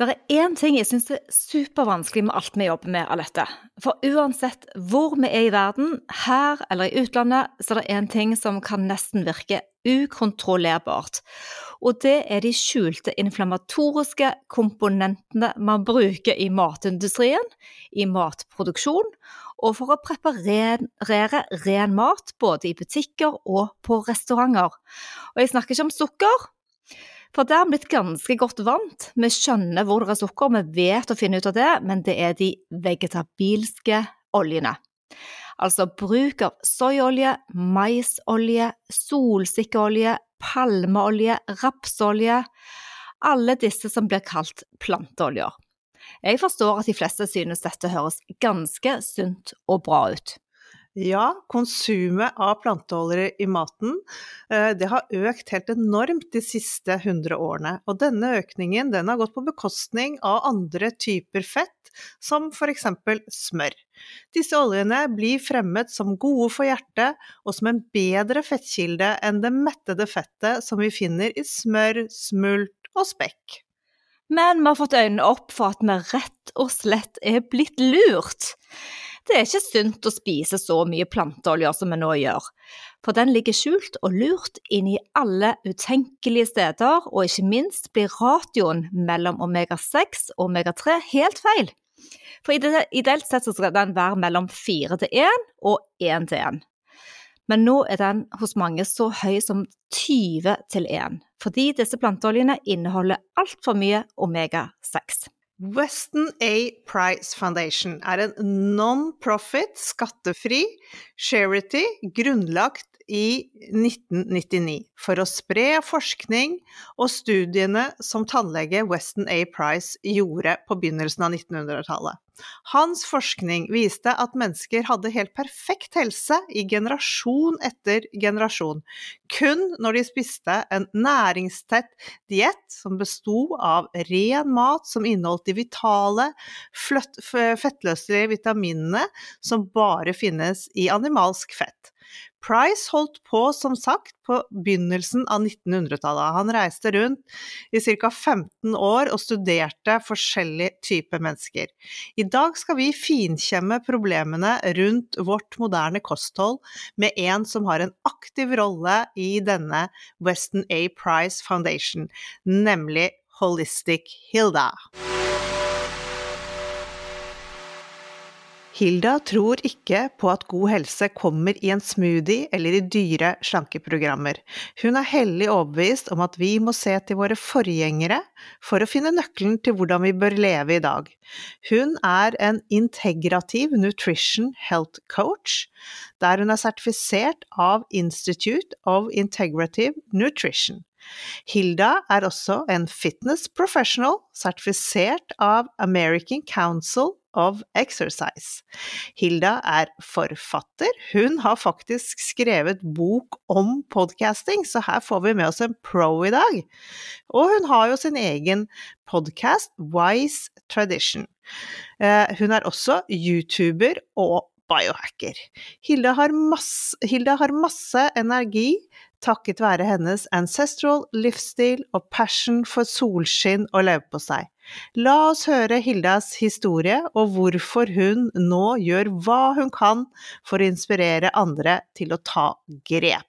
Det er én ting jeg syns er supervanskelig med alt vi jobber med, Alette. For uansett hvor vi er i verden, her eller i utlandet, så er det én ting som kan nesten virke ukontrollerbart. Og det er de skjulte inflammatoriske komponentene man bruker i matindustrien, i matproduksjon, og for å preparere ren mat både i butikker og på restauranter. Og jeg snakker ikke om sukker, for det har blitt ganske godt vant. Vi skjønner hvor det er sukker, vi vet å finne ut av det, men det er de vegetabilske oljene. Altså bruk av soyaolje, maisolje, solsikkeolje, palmeolje, rapsolje Alle disse som blir kalt planteoljer. Jeg forstår at de fleste synes dette høres ganske sunt og bra ut. Ja, konsumet av planteoljer i maten eh, det har økt helt enormt de siste 100 årene. Og denne økningen den har gått på bekostning av andre typer fett, som f.eks. smør. Disse oljene blir fremmet som gode for hjertet, og som en bedre fettkilde enn det mettede fettet som vi finner i smør, smult og spekk. Men vi har fått øynene opp for at vi rett og slett er blitt lurt. Det er ikke sunt å spise så mye planteoljer som vi nå gjør, for den ligger skjult og lurt inn i alle utenkelige steder, og ikke minst blir ratioen mellom omega-6 og omega-3 helt feil. For ideelt sett så skal den være mellom 4 til 1 og 1 til 1. Men nå er den hos mange så høy som 20 til 1, fordi disse planteoljene inneholder altfor mye omega-6. Weston A. Price Foundation er en non-profit, skattefri charity grunnlagt i 1999 for å spre forskning og studiene som tannlege Weston A. Price gjorde på begynnelsen av 1900-tallet. Hans forskning viste at mennesker hadde helt perfekt helse i generasjon etter generasjon, kun når de spiste en næringstett diett som besto av ren mat som inneholdt de vitale, fettløselige vitaminene som bare finnes i animalsk fett. Price holdt på, som sagt, på begynnelsen av 1900-tallet. Han reiste rundt i ca. 15 år og studerte forskjellige typer mennesker. I dag skal vi finkjemme problemene rundt vårt moderne kosthold med en som har en aktiv rolle i denne Weston A. Price Foundation, nemlig Holistic Hilda. Hilda tror ikke på at god helse kommer i en smoothie eller i dyre slankeprogrammer. Hun er hellig overbevist om at vi må se til våre forgjengere for å finne nøkkelen til hvordan vi bør leve i dag. Hun er en integrativ nutrition health coach, der hun er sertifisert av Institute of Integrative Nutrition. Hilda er også en fitness professional, sertifisert av American Council of Exercise. Hilda er forfatter. Hun har faktisk skrevet bok om podcasting, så her får vi med oss en pro i dag. Og hun har jo sin egen podkast, Wise Tradition. Eh, hun er også YouTuber og biohacker. Hilda har masse, Hilda har masse energi takket være hennes ancestral livsstil og passion for solskinn og leverpostei. La oss høre Hildas historie og hvorfor hun nå gjør hva hun kan for å inspirere andre til å ta grep.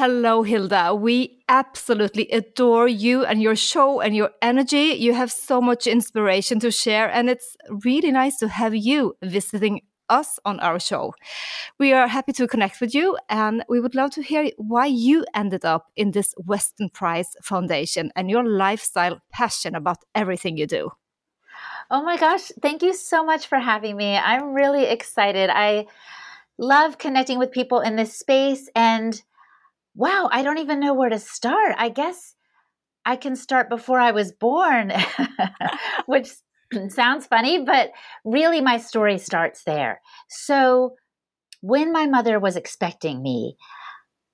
Hello, Hilda. We absolutely adore you and your show and your energy. You have so much inspiration to share, and it's really nice to have you visiting us on our show. We are happy to connect with you, and we would love to hear why you ended up in this Weston Price Foundation and your lifestyle passion about everything you do. Oh my gosh, thank you so much for having me. I'm really excited. I love connecting with people in this space and wow, I don't even know where to start. I guess I can start before I was born, which sounds funny, but really my story starts there. So, when my mother was expecting me,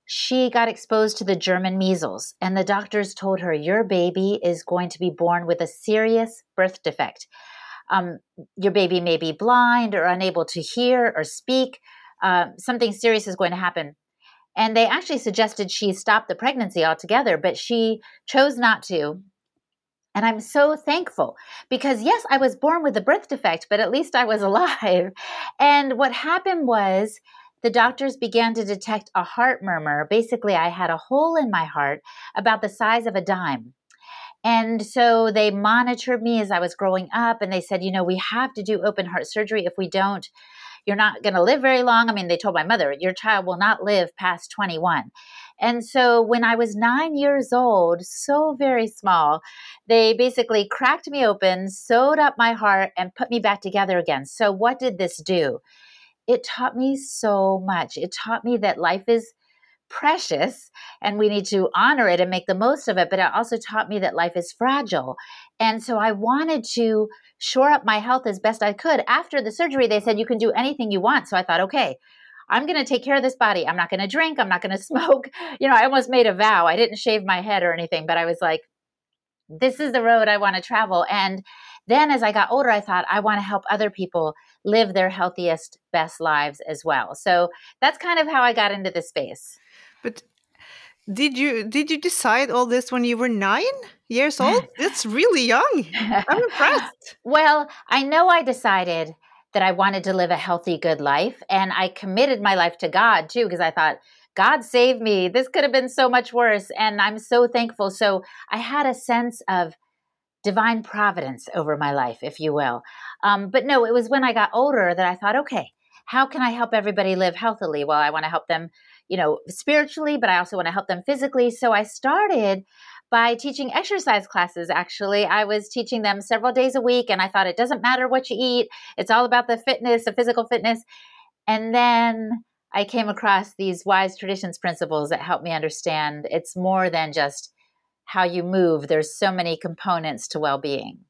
she got exposed to the German measles, and the doctors told her, Your baby is going to be born with a serious birth defect. Um, your baby may be blind or unable to hear or speak. Uh, something serious is going to happen. And they actually suggested she stop the pregnancy altogether, but she chose not to. And I'm so thankful because, yes, I was born with a birth defect, but at least I was alive. And what happened was the doctors began to detect a heart murmur. Basically, I had a hole in my heart about the size of a dime. And so they monitored me as I was growing up and they said, you know, we have to do open heart surgery. If we don't, you're not going to live very long. I mean, they told my mother, your child will not live past 21. And so when I was nine years old, so very small, they basically cracked me open, sewed up my heart, and put me back together again. So, what did this do? It taught me so much. It taught me that life is precious and we need to honor it and make the most of it. But it also taught me that life is fragile. And so I wanted to shore up my health as best I could. After the surgery, they said, you can do anything you want. So I thought, okay, I'm going to take care of this body. I'm not going to drink. I'm not going to smoke. You know, I almost made a vow. I didn't shave my head or anything, but I was like, this is the road I want to travel. And then as I got older, I thought I want to help other people live their healthiest, best lives as well. So that's kind of how I got into this space. But did you did you decide all this when you were nine years old? That's really young. I'm impressed. well, I know I decided that I wanted to live a healthy, good life, and I committed my life to God too because I thought God save me. This could have been so much worse, and I'm so thankful. So I had a sense of divine providence over my life, if you will. Um, but no, it was when I got older that I thought, okay, how can I help everybody live healthily? Well, I want to help them you know, spiritually, but I also want to help them physically. So I started by teaching exercise classes. Actually, I was teaching them several days a week, and I thought it doesn't matter what you eat, it's all about the fitness, the physical fitness. And then I came across these wise traditions principles that helped me understand it's more than just how you move, there's so many components to well being.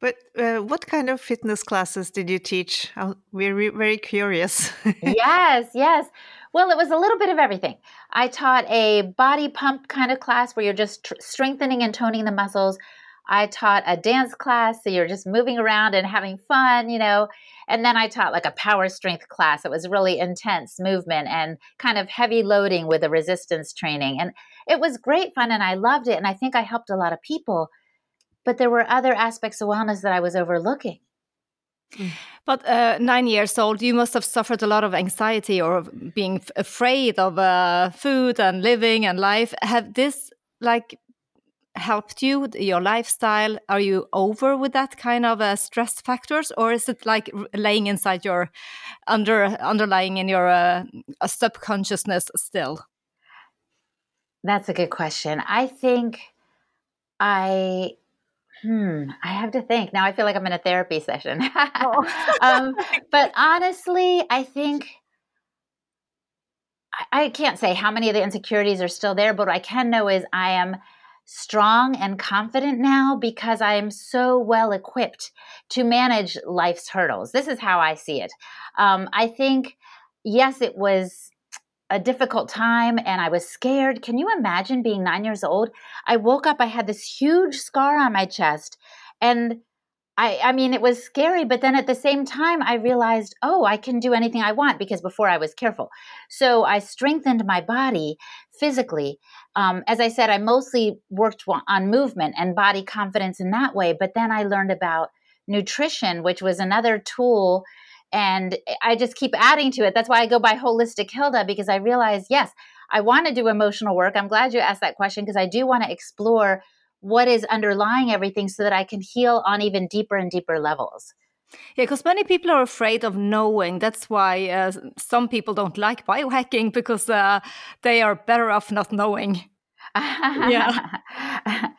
But uh, what kind of fitness classes did you teach? We're very curious. yes, yes. Well, it was a little bit of everything. I taught a body pump kind of class where you're just tr- strengthening and toning the muscles. I taught a dance class, so you're just moving around and having fun, you know. And then I taught like a power strength class. It was really intense movement and kind of heavy loading with a resistance training. And it was great fun and I loved it. And I think I helped a lot of people. But there were other aspects of wellness that I was overlooking. But uh, nine years old, you must have suffered a lot of anxiety or being afraid of uh, food and living and life. Have this like helped you your lifestyle? Are you over with that kind of uh, stress factors, or is it like laying inside your under underlying in your uh, subconsciousness still? That's a good question. I think I Hmm, I have to think. Now I feel like I'm in a therapy session. oh. um, but honestly, I think I, I can't say how many of the insecurities are still there, but what I can know is I am strong and confident now because I am so well equipped to manage life's hurdles. This is how I see it. Um, I think, yes, it was a difficult time and I was scared. Can you imagine being nine years old? I woke up, I had this huge scar on my chest. And I, I mean, it was scary, but then at the same time, I realized, oh, I can do anything I want because before I was careful. So I strengthened my body physically. Um, as I said, I mostly worked on movement and body confidence in that way, but then I learned about nutrition, which was another tool and I just keep adding to it. That's why I go by Holistic Hilda because I realize, yes, I want to do emotional work. I'm glad you asked that question because I do want to explore what is underlying everything so that I can heal on even deeper and deeper levels. Yeah, because many people are afraid of knowing. That's why uh, some people don't like biohacking because uh, they are better off not knowing. yeah.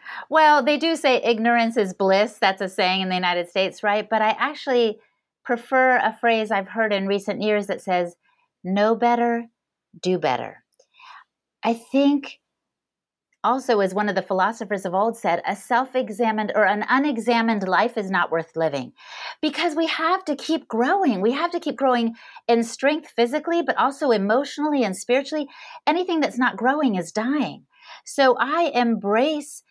well, they do say ignorance is bliss. That's a saying in the United States, right? But I actually prefer a phrase I've heard in recent years that says, know better, do better. I think also, as one of the philosophers of old said, a self examined or an unexamined life is not worth living because we have to keep growing. We have to keep growing in strength physically, but also emotionally and spiritually. Anything that's not growing is dying. So I embrace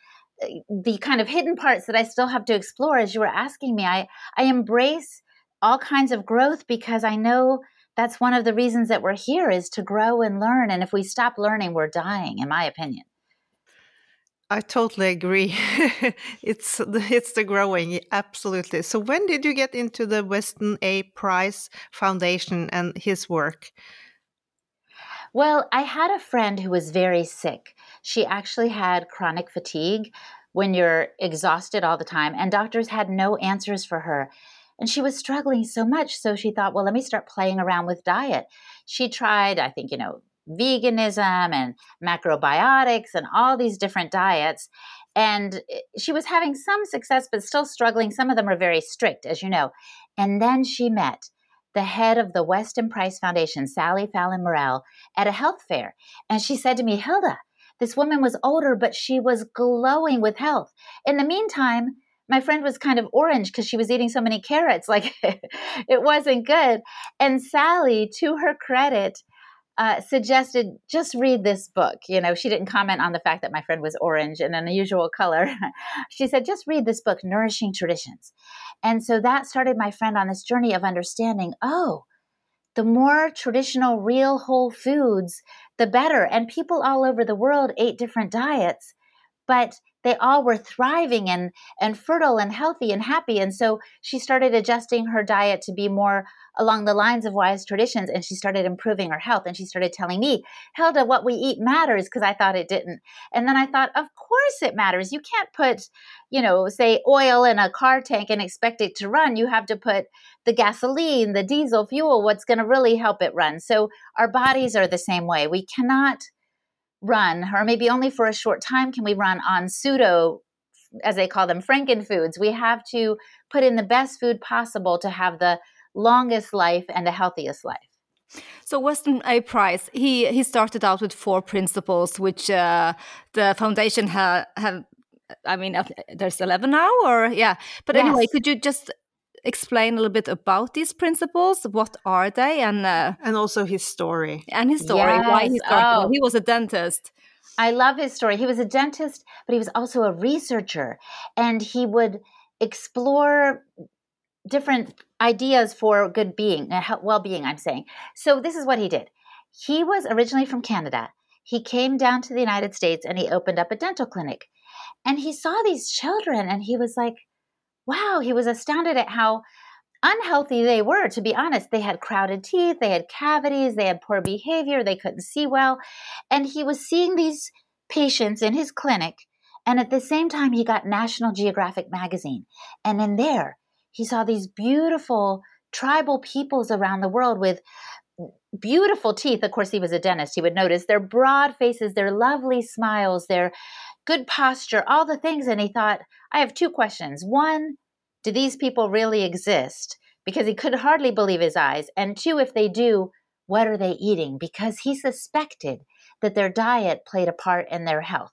uh, the kind of hidden parts that I still have to explore as you were asking me. I, I embrace all kinds of growth because I know that's one of the reasons that we're here is to grow and learn. And if we stop learning, we're dying, in my opinion. I totally agree. it's the, it's the growing, absolutely. So when did you get into the Weston A. Price Foundation and his work? Well, I had a friend who was very sick. She actually had chronic fatigue when you're exhausted all the time, and doctors had no answers for her. And she was struggling so much, so she thought, well, let me start playing around with diet. She tried, I think, you know, veganism and macrobiotics and all these different diets. And eh, she was having some success, but still struggling. Some of them are very strict, as you know. And then she met the head of the Weston Price Foundation, Sally Fallon Morell, at a health fair. And she said to me, Hilda, this woman was older, but she was glowing with health. In the meantime, my friend was kind of orange because she was eating so many carrots. Like it wasn't good. And Sally, to her credit, uh, suggested just read this book. You know, she didn't comment on the fact that my friend was orange and an unusual color. she said, just read this book, Nourishing Traditions. And so that started my friend on this journey of understanding oh, the more traditional, real whole foods, the better. And people all over the world ate different diets, but they all were thriving and, and fertile and healthy and happy. And so she started adjusting her diet to be more along the lines of wise traditions and she started improving her health and she started telling me hilda what we eat matters because i thought it didn't. And then i thought of course it matters. You can't put you know say oil in a car tank and expect it to run. You have to put the gasoline the diesel fuel what's going to really help it run. So our bodies are the same way. We cannot run or maybe only for a short time can we run on pseudo as they call them franken foods we have to put in the best food possible to have the longest life and the healthiest life. So Weston A. Price, he he started out with four principles, which uh, the foundation have have. I mean, there's eleven now, or yeah. But yes. anyway, could you just explain a little bit about these principles? What are they, and uh, and also his story and his story, yes. why he started? Oh. He was a dentist. I love his story. He was a dentist, but he was also a researcher, and he would explore different ideas for good being, uh, well being, I'm saying. So, this is what he did. He was originally from Canada. He came down to the United States and he opened up a dental clinic. And he saw these children and he was like, wow, he was astounded at how unhealthy they were, to be honest. They had crowded teeth, they had cavities, they had poor behavior, they couldn't see well. And he was seeing these patients in his clinic. And at the same time, he got National Geographic magazine. And in there, he saw these beautiful tribal peoples around the world with beautiful teeth. Of course, he was a dentist. He would notice their broad faces, their lovely smiles, their good posture, all the things. And he thought, I have two questions. One, do these people really exist? Because he could hardly believe his eyes. And two, if they do, what are they eating? Because he suspected that their diet played a part in their health.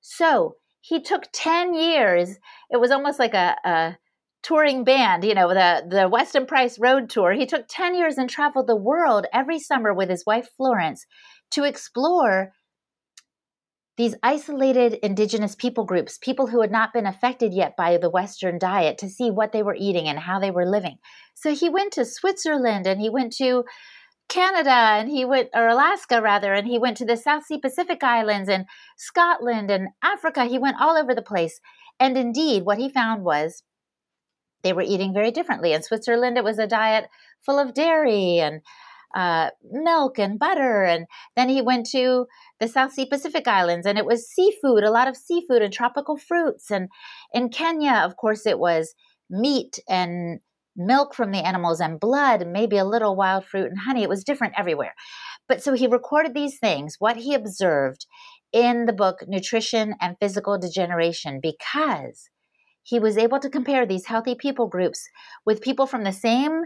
So he took 10 years. It was almost like a, a touring band, you know, the, the Weston Price Road Tour. He took 10 years and traveled the world every summer with his wife Florence to explore these isolated indigenous people groups, people who had not been affected yet by the Western diet, to see what they were eating and how they were living. So he went to Switzerland and he went to Canada and he went, or Alaska rather, and he went to the South Sea Pacific Islands and Scotland and Africa. He went all over the place. And indeed, what he found was they were eating very differently. In Switzerland, it was a diet full of dairy and uh, milk and butter. And then he went to the South Sea Pacific Islands and it was seafood, a lot of seafood and tropical fruits. And in Kenya, of course, it was meat and milk from the animals and blood, and maybe a little wild fruit and honey. It was different everywhere. But so he recorded these things, what he observed in the book Nutrition and Physical Degeneration, because he was able to compare these healthy people groups with people from the same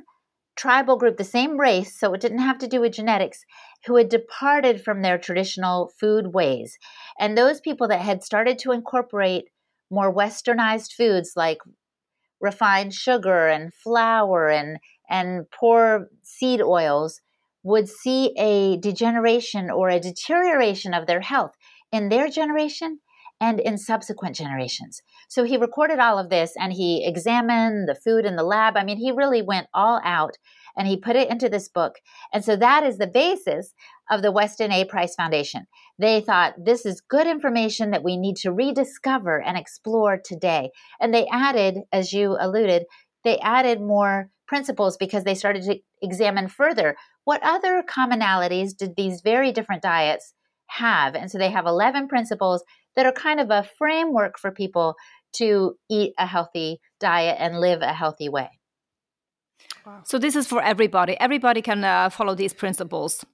tribal group, the same race, so it didn't have to do with genetics, who had departed from their traditional food ways. And those people that had started to incorporate more westernized foods like refined sugar and flour and and poor seed oils would see a degeneration or a deterioration of their health in their generation and in subsequent generations. So he recorded all of this and he examined the food in the lab. I mean, he really went all out and he put it into this book. And so that is the basis of the Weston A. Price Foundation. They thought this is good information that we need to rediscover and explore today. And they added, as you alluded, they added more principles because they started to examine further what other commonalities did these very different diets have. And so they have 11 principles that are kind of a framework for people to eat a healthy diet and live a healthy way. Wow. So this is for everybody. Everybody can uh, follow these principles.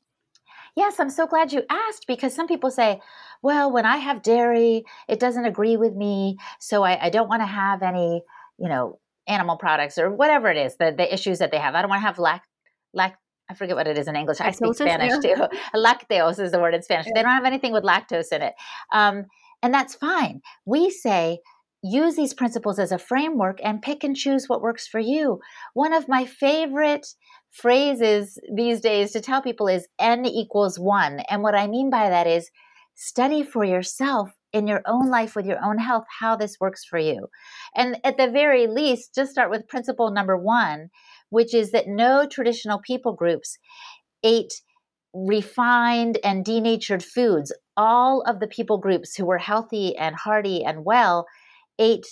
Yes, I'm so glad you asked because some people say, well, when I have dairy, it doesn't agree with me, so I, I don't want to have any, you know, animal products or whatever it is, the, the issues that they have. I don't want to have lact, lact I forget what it is in English. I speak Spanish yeah. too. Lactose is the word in Spanish. Yeah. They don't have anything with lactose in it. Um, and that's fine. We say, use these principles as a framework and pick and choose what works for you. One of my favorite phrases these days to tell people is N equals one. And what I mean by that is study for yourself in your own life with your own health how this works for you. And at the very least, just start with principle number one, which is that no traditional people groups ate refined and denatured foods. All of the people groups who were healthy and hearty and well ate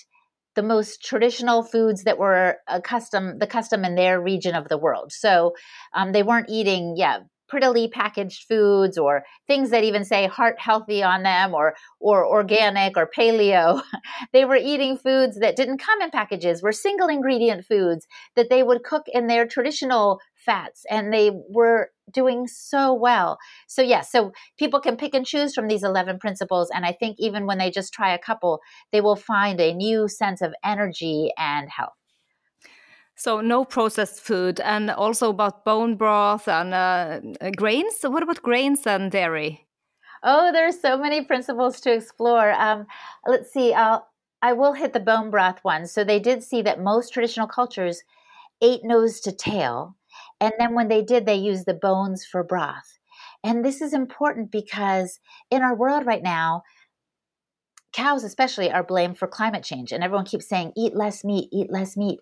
the most traditional foods that were custom the custom in their region of the world. So um, they weren't eating, yeah, prettily packaged foods or things that even say heart healthy on them or or organic or paleo. They were eating foods that didn't come in packages were single ingredient foods that they would cook in their traditional fats and they were doing so well. So yes yeah, so people can pick and choose from these 11 principles and i think even when they just try a couple they will find a new sense of energy and health so no processed food, and also about bone broth and uh, grains. So what about grains and dairy? Oh, there's so many principles to explore. Um, let's see. I'll, I will hit the bone broth one. So they did see that most traditional cultures ate nose to tail, and then when they did, they used the bones for broth. And this is important because in our world right now, cows especially are blamed for climate change, and everyone keeps saying, "Eat less meat, eat less meat."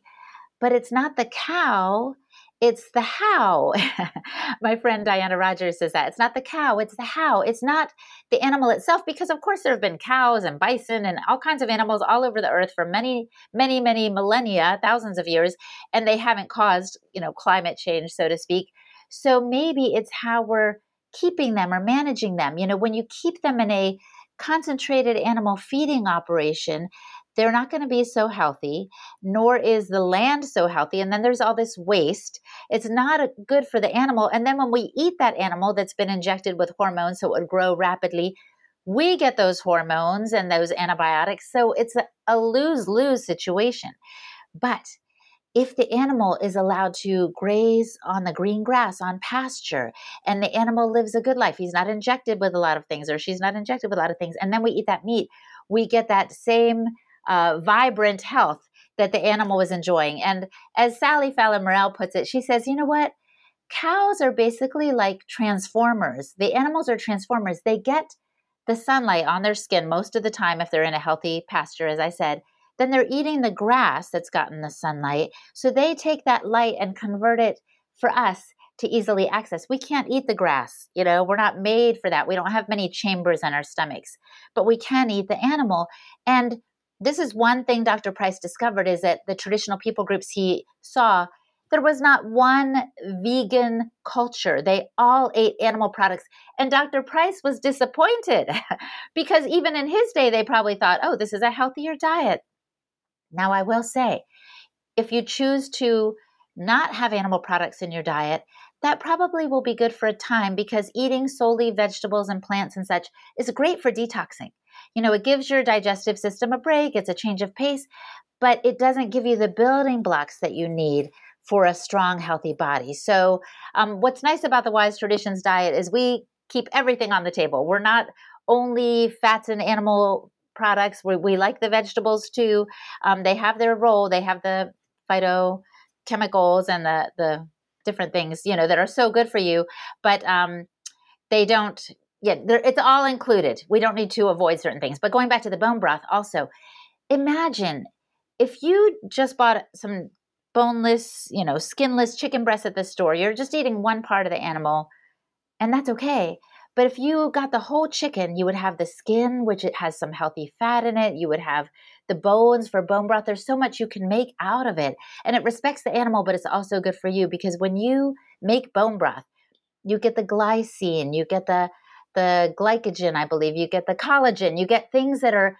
But it's not the cow, it's the how. My friend Diana Rodgers says that. It's not the cow, it's the how. It's not the animal itself, because of course there have been cows and bison and all kinds of animals all over the earth for many, many, many millennia, thousands of years, and they haven't caused, you know, climate change, so to speak. So maybe it's how we're keeping them or managing them. You know, when you keep them in a concentrated animal feeding operation, they're not going to be so healthy, nor is the land so healthy. And then there's all this waste. It's not good for the animal. And then when we eat that animal that's been injected with hormones so it would grow rapidly, we get those hormones and those antibiotics. So it's a, lose lose situation. But if the animal is allowed to graze on the green grass on pasture and the animal lives a good life, he's not injected with a lot of things or she's not injected with a lot of things, and then we eat that meat, we get that same uh, vibrant health that the animal was enjoying. And as Sally Fallon Morell puts it, she says, you know what? Cows are basically like transformers. The animals are transformers. They get the sunlight on their skin most of the time if they're in a healthy pasture, as I said. Then they're eating the grass that's gotten the sunlight. So they take that light and convert it for us to easily access. We can't eat the grass. You know, we're not made for that. We don't have many chambers in our stomachs, but we can eat the animal. And this is one thing Dr. Price discovered is that the traditional people groups he saw, there was not one vegan culture. They all ate animal products. And Dr. Price was disappointed because even in his day, they probably thought, oh, this is a healthier diet. Now, I will say, if you choose to not have animal products in your diet, that probably will be good for a time because eating solely vegetables and plants and such is great for detoxing. You know, it gives your digestive system a break, it's a change of pace, but it doesn't give you the building blocks that you need for a strong, healthy body. So, um, what's nice about the Wise Traditions diet is we keep everything on the table. We're not only fats and animal products. We, we like the vegetables too. Um, they have their role. They have the phytochemicals and the the different things you know that are so good for you, but um, they don't. Yeah, it's all included. We don't need to avoid certain things. But going back to the bone broth, also, imagine if you just bought some boneless, you know, skinless chicken breast at the store. You're just eating one part of the animal, and that's okay. But if you got the whole chicken, you would have the skin, which it has some healthy fat in it. You would have the bones for bone broth. There's so much you can make out of it. And it respects the animal, but it's also good for you because when you make bone broth, you get the glycine, you get the the glycogen, I believe, you get the collagen, you get things that are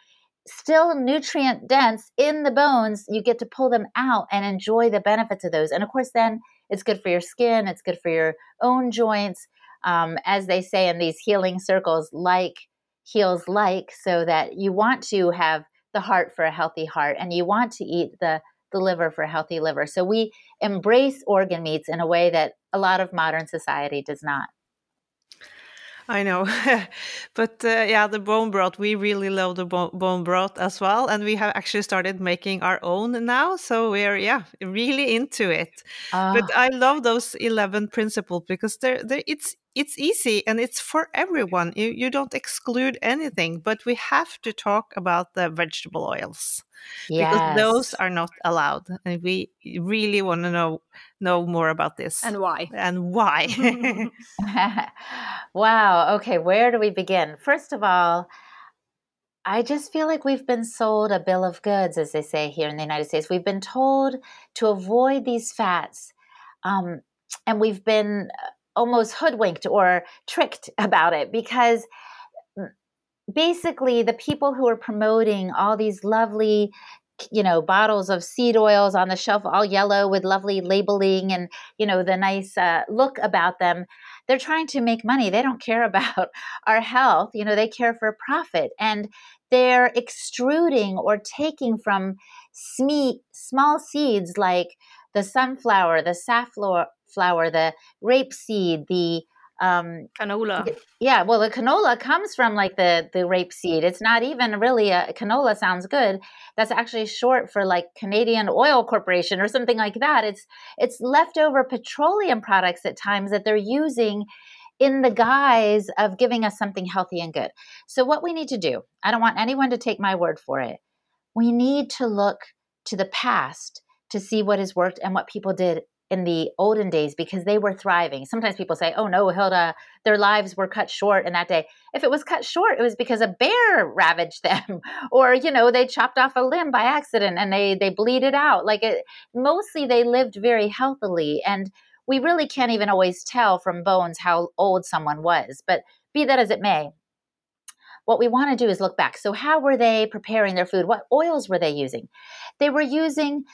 still nutrient dense in the bones. You get to pull them out and enjoy the benefits of those. And of course, then it's good for your skin, it's good for your own joints um, as they say in these healing circles, like heals like, so that you want to have the heart for a healthy heart and you want to eat the the liver for a healthy liver. So we embrace organ meats in a way that a lot of modern society does not. I know, but uh, yeah, the bone broth. We really love the bone broth as well, and we have actually started making our own now. So we're yeah really into it. But ah. I love those eleven principles because they're, they're it's it's easy and it's for everyone. You, you don't exclude anything, but we have to talk about the vegetable oils yes. because those are not allowed. And we really want to know know more about this and why and why. wow. Okay, where do we begin? First of all, I just feel like we've been sold a bill of goods, as they say here in the United States. We've been told to avoid these fats. Um, and we've been almost hoodwinked or tricked about it because mm, basically the people who are promoting all these lovely you know bottles of seed oils on the shelf all yellow with lovely labeling and you know the nice uh, look about them they're trying to make money. They don't care about our health. You know they care for profit. And they're extruding or taking from sme- small seeds like the sunflower the safflower flour, the rapeseed, the um canola. yeah well the canola comes from like the the rapeseed. It's not even really a canola sounds good. That's actually short for like canadian oil corporation or something like that. It's it's leftover petroleum products at times that they're using in the guise of giving us something healthy and good. So what we need to do i don't want anyone to take my word for it we need to look to the past to see what has worked and what people did in the olden days because they were thriving. Sometimes people say, oh no, Hilda, their lives were cut short in that day. If it was cut short, it was because a bear ravaged them or, you know, they chopped off a limb by accident and they, they bleeded out. Like it, mostly they lived very healthily. And we really can't even always tell from bones how old someone was. But be that as it may, what we want to do is look back. So, how were they preparing their food? What oils were they using? They were using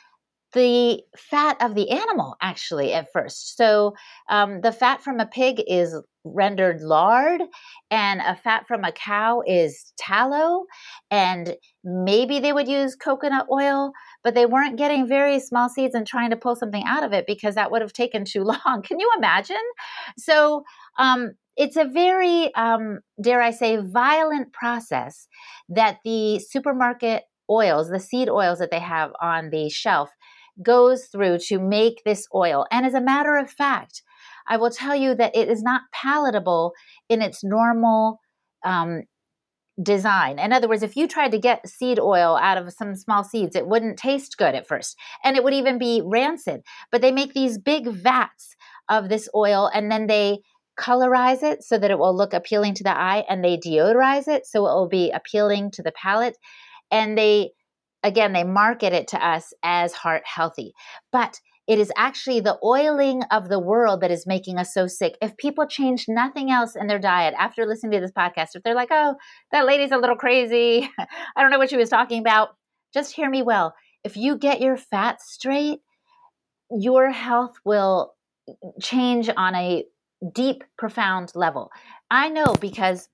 the fat of the animal actually at first. So um, the fat from a pig is rendered lard, and a fat from a cow is tallow, and maybe they would use coconut oil, but they weren't getting very small seeds and trying to pull something out of it because that would have taken too long. Can you imagine? So um, it's a very, um, dare I say, violent process that the supermarket oils, the seed oils that they have on the shelf, goes through to make this oil. And as a matter of fact, I will tell you that it is not palatable in its normal um, design. In other words, if you tried to get seed oil out of some small seeds, it wouldn't taste good at first, and it would even be rancid. But they make these big vats of this oil and then they colorize it so that it will look appealing to the eye, and they deodorize it so it will be appealing to the palate. And they again, they market it to us as heart healthy. But it is actually the oiling of the world that is making us so sick. If people change nothing else in their diet after listening to this podcast, if they're like, oh, that lady's a little crazy, I don't know what she was talking about, just hear me well. If you get your fat straight, your health will change on a deep, profound level. I know because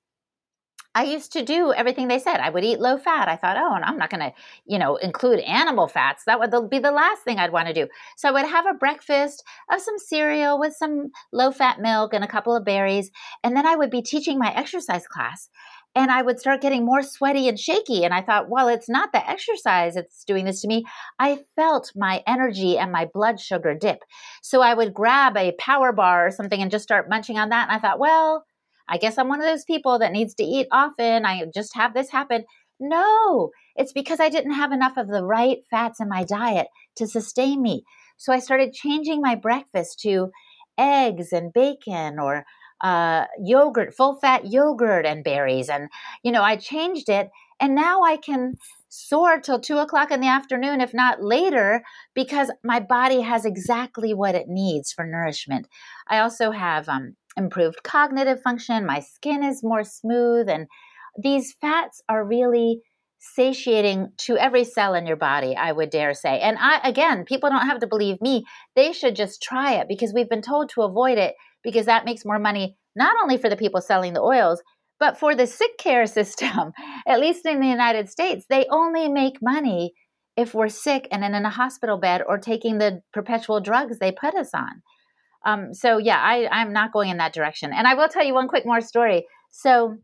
I used to do everything they said. I would eat low fat. I thought, oh, and I'm not going to, you know, include animal fats. That would be the last thing I'd want to do. So I would have a breakfast of some cereal with some low fat milk and a couple of berries. And then I would be teaching my exercise class and I would start getting more sweaty and shaky. And I thought, well, it's not the exercise that's doing this to me. I felt my energy and my blood sugar dip. So I would grab a power bar or something and just start munching on that. And I thought, well, I guess I'm one of those people that needs to eat often. I just have this happen. No, it's because I didn't have enough of the right fats in my diet to sustain me. So I started changing my breakfast to eggs and bacon or uh, yogurt, full fat yogurt and berries. And, you know, I changed it and now I can soar till two o'clock in the afternoon, if not later, because my body has exactly what it needs for nourishment. I also have um, improved cognitive function. My skin is more smooth. And these fats are really satiating to every cell in your body, I would dare say. And I, again, people don't have to believe me. They should just try it because we've been told to avoid it because that makes more money, not only for the people selling the oils, but for the sick care system. At least in the United States, they only make money if we're sick and in a hospital bed or taking the perpetual drugs they put us on. Um, so yeah, I, I'm not going in that direction. And I will tell you one quick more story. So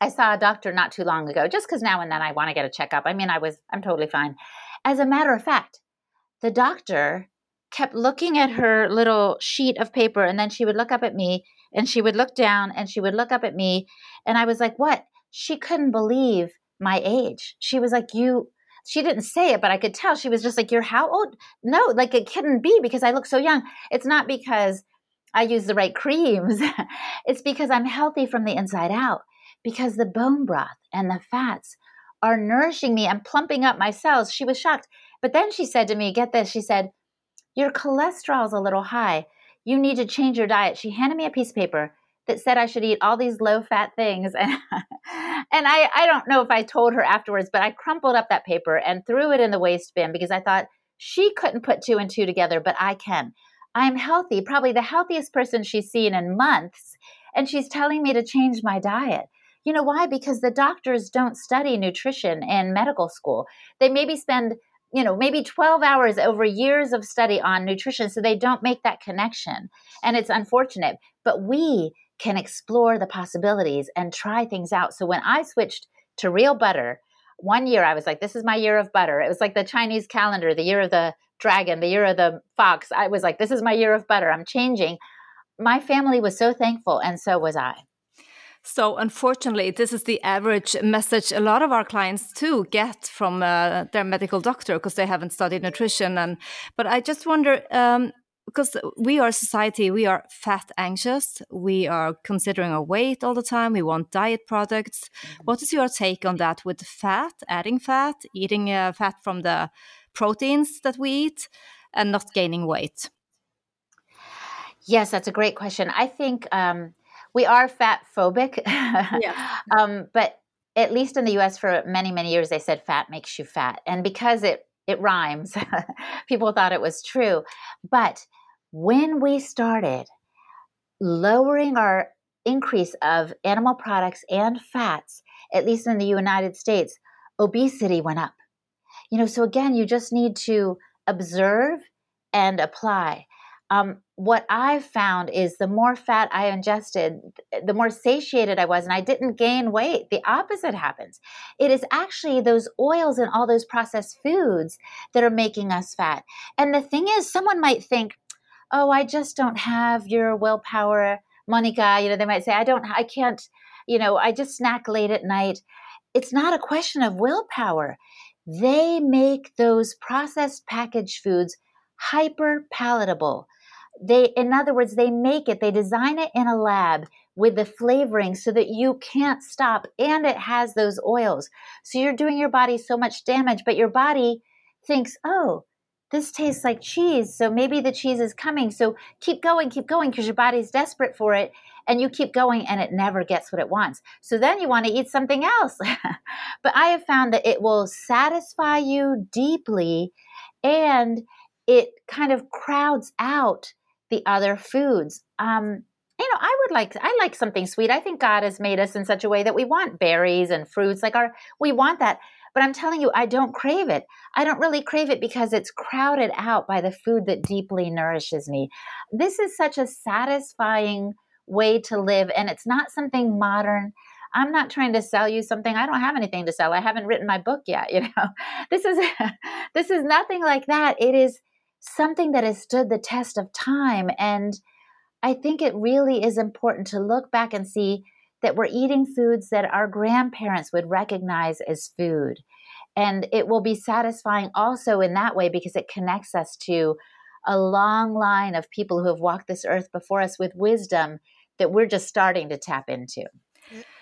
I saw a doctor not too long ago, just because now and then I want to get a checkup. I mean, I was I'm totally fine. As a matter of fact, the doctor kept looking at her little sheet of paper and then she would look up at me and she would look down and she would look up at me and I was like, "What?" She couldn't believe my age. She was like, "You she didn't say it, but I could tell she was just like, You're how old? No, like it couldn't be because I look so young. It's not because I use the right creams, it's because I'm healthy from the inside out, because the bone broth and the fats are nourishing me and plumping up my cells. She was shocked. But then she said to me, Get this, she said, Your cholesterol's a little high. You need to change your diet. She handed me a piece of paper that said I should eat all these low fat things. And, and I, I don't know if I told her afterwards, but I crumpled up that paper and threw it in the waste bin because I thought she couldn't put two and two together, but I can. I'm healthy, probably the healthiest person she's seen in months. And she's telling me to change my diet. You know why? Because the doctors don't study nutrition in medical school. They maybe spend you know maybe 12 hours over years of study on nutrition so they don't make that connection and it's unfortunate but we can explore the possibilities and try things out. So when I switched to real butter, one year I was like, this is my year of butter. It was like the Chinese calendar, the year of the dragon, the year of the fox. I was like, this is my year of butter. I'm changing. My family was so thankful, and so was I. So, unfortunately, this is the average message a lot of our clients too get from uh, their medical doctor because they haven't studied nutrition. And but I just wonder, um, because we are a society we are fat anxious we are considering our weight all the time we want diet products mm-hmm. what is your take on that with fat adding fat eating uh, fat from the proteins that we eat and not gaining weight yes that's a great question i think um, we are fat phobic yeah. um, but at least in the us for many many years they said fat makes you fat and because it it rhymes. People thought it was true. But when we started lowering our increase of animal products and fats, at least in the United States, obesity went up. You know, so again, you just need to observe and apply. Um, what I've found is the more fat I ingested, the more satiated I was, and I didn't gain weight. The opposite happens. It is actually those oils and all those processed foods that are making us fat. And the thing is, someone might think, oh, I just don't have your willpower, Monica. You know, they might say, I don't, I can't, you know, I just snack late at night. It's not a question of willpower. They make those processed packaged foods hyper palatable. They, in other words, they make it, they design it in a lab with the flavoring so that you can't stop and it has those oils. So you're doing your body so much damage, but your body thinks, oh, this tastes like cheese. So maybe the cheese is coming. So keep going, keep going because your body's desperate for it. And you keep going and it never gets what it wants. So then you want to eat something else. but I have found that it will satisfy you deeply and it kind of crowds out the other foods. Um, you know, I would like I like something sweet. I think God has made us in such a way that we want berries and fruits like our we want that. But I'm telling you, I don't crave it. I don't really crave it because it's crowded out by the food that deeply nourishes me. This is such a satisfying way to live and it's not something modern. I'm not trying to sell you something. I don't have anything to sell. I haven't written my book yet, you know. This is this is nothing like that. It is something that has stood the test of time and I think it really is important to look back and see that we're eating foods that our grandparents would recognize as food. And it will be satisfying also in that way because it connects us to a long line of people who have walked this earth before us with wisdom that we're just starting to tap into.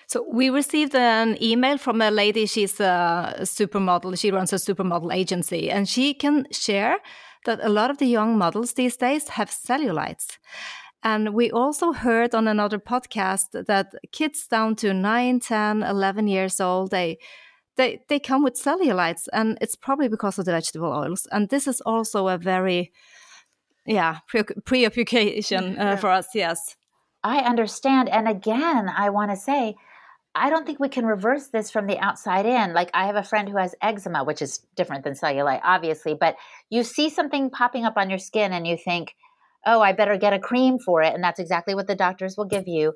So we received an email from a lady. She's a supermodel. She runs a supermodel agency, and she can share that a lot of the young models these days have cellulites. And we also heard on another podcast that kids down to 9, 10, 11 years old, they they they come with cellulites and it's probably because of the vegetable oils. And this is also a very yeah, preoccupation uh, for us, yes. I understand and again, I want to say I don't think we can reverse this from the outside in. Like I have a friend who has eczema, which is different than cellulite, obviously, but you see something popping up on your skin and you think, oh, I better get a cream for it. And that's exactly what the doctors will give you.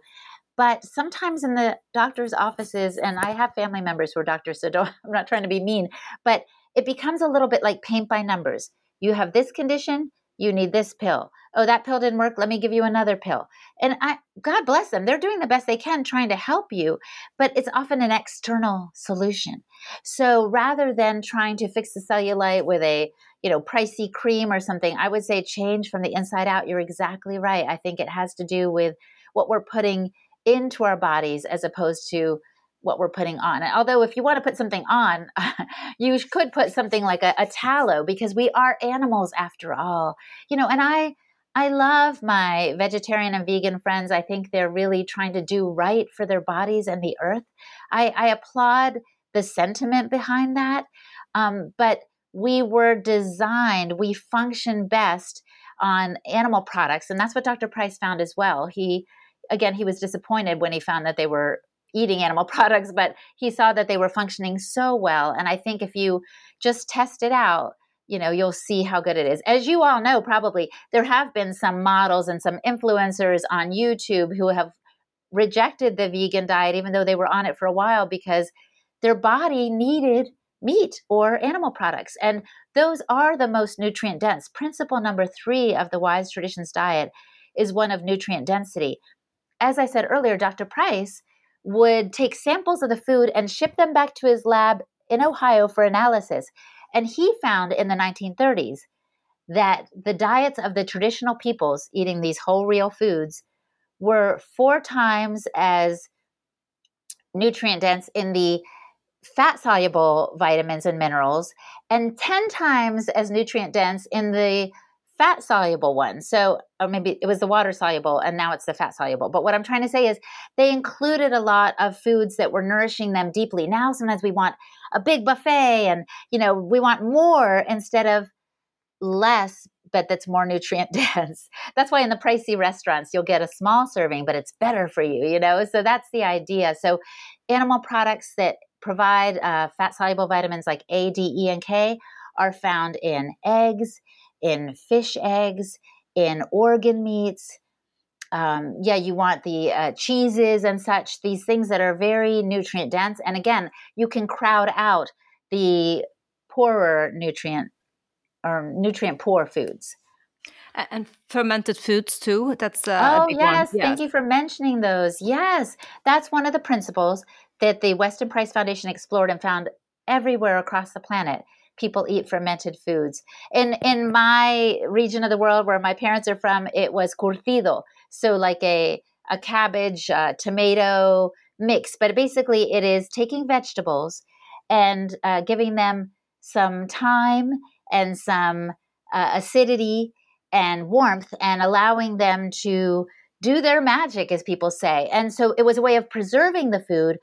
But sometimes in the doctor's offices, and I have family members who are doctors, so I'm not trying to be mean, but it becomes a little bit like paint by numbers. You have this condition, you need this pill. Oh, that pill didn't work. Let me give you another pill. And I, God bless them. They're doing the best they can trying to help you, but it's often an external solution. So rather than trying to fix the cellulite with a you know, pricey cream or something, I would say change from the inside out. You're exactly right. I think it has to do with what we're putting into our bodies as opposed to what we're putting on. And Although, if you want to put something on, you could put something like a, a, tallow because we are animals after all. You know, and I. I love my vegetarian and vegan friends. I think they're really trying to do right for their bodies and the earth. I, I applaud the sentiment behind that. Um, but we were designed, we function best on animal products. And that's what Dr. Price found as well. He, again, he was disappointed when he found that they were eating animal products, but he saw that they were functioning so well. And I think if you just test it out, you know, you'll see how good it is. As you all know, probably there have been some models and some influencers on YouTube who have rejected the vegan diet, even though they were on it for a while, because their body needed meat or animal products. And those are the most nutrient dense. Principle number three of the Wise Traditions diet is one of nutrient density. As I said earlier, Dr. Price would take samples of the food and ship them back to his lab in Ohio for analysis. And he found in the 1930s that the diets of the traditional peoples eating these whole real foods were four times as nutrient dense in the fat soluble vitamins and minerals and 10 times as nutrient dense in the fat soluble ones. So, or maybe it was the water soluble and now it's the fat soluble. But what I'm trying to say is they included a lot of foods that were nourishing them deeply. Now, sometimes we want a big buffet and, you know, we want more instead of less but that's more nutrient dense. That's why in the pricey restaurants you'll get a small serving, but it's better for you, you know? So that's the idea. So animal products that provide uh, fat soluble vitamins like A, D, E, and K are found in eggs, in fish eggs, in organ meats. Um, yeah, you want the uh, cheeses and such, these things that are very nutrient dense. And again, you can crowd out the poorer nutrient or nutrient poor foods. And fermented foods too. That's uh, oh yes, thank you for mentioning those. Yes, that's one of the principles that the Weston Price Foundation explored and found everywhere across the planet people eat fermented foods. In in my region of the world where my parents are from, it was curtido, so like a a cabbage, uh, tomato mix. But basically, it is taking vegetables and uh, giving them some time and some uh, acidity and warmth, and allowing them to do their magic, as people say. And so it was a way of preserving the food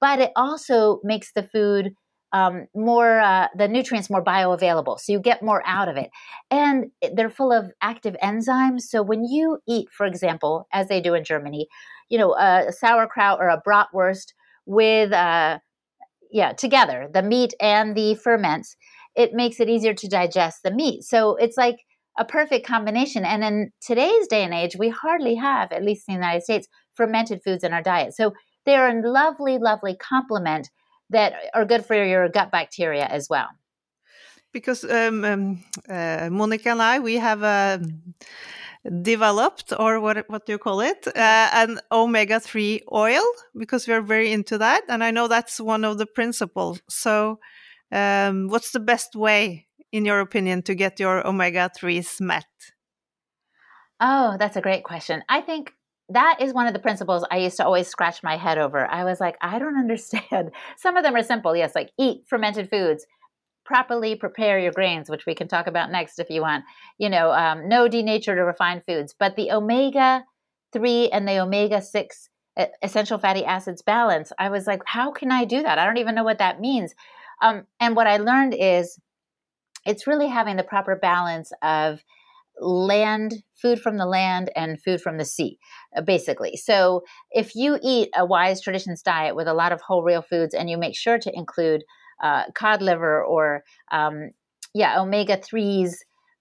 but it also makes the food um, more uh, the nutrients more bioavailable so you get more out of it. And they're full of active enzymes so when you eat for example as they do in germany you know a sauerkraut or a bratwurst with uh, yeah together the meat and the ferments it makes it easier to digest the meat. So it's like a perfect combination and in today's day and age we hardly have at least in the united states fermented foods in our diet. So they're a lovely lovely complement that are good for your gut bacteria as well. Because um, um, uh, Monica and I, we have uh, developed, or what what do you call it, uh, an omega three oil because we're very into that, and I know that's one of the principles. So, um, what's the best way, in your opinion, to get your omega threes met? Oh, that's a great question. I think that is one of the principles I used to always scratch my head over. I was like, I don't understand. Some of them are simple. Yes, like eat fermented foods, properly prepare your grains, which we can talk about next if you want. You know, um, no denatured or refined foods. But the omega 3 and the omega 6 essential fatty acids balance, I was like, how can I do that? I don't even know what that means. Um, and what I learned is it's really having the proper balance of land food from the land and food from the sea uh, basically. So if you eat a wise traditions diet with a lot of whole real foods and you make sure to include uh, cod liver or um, yeah omega 3s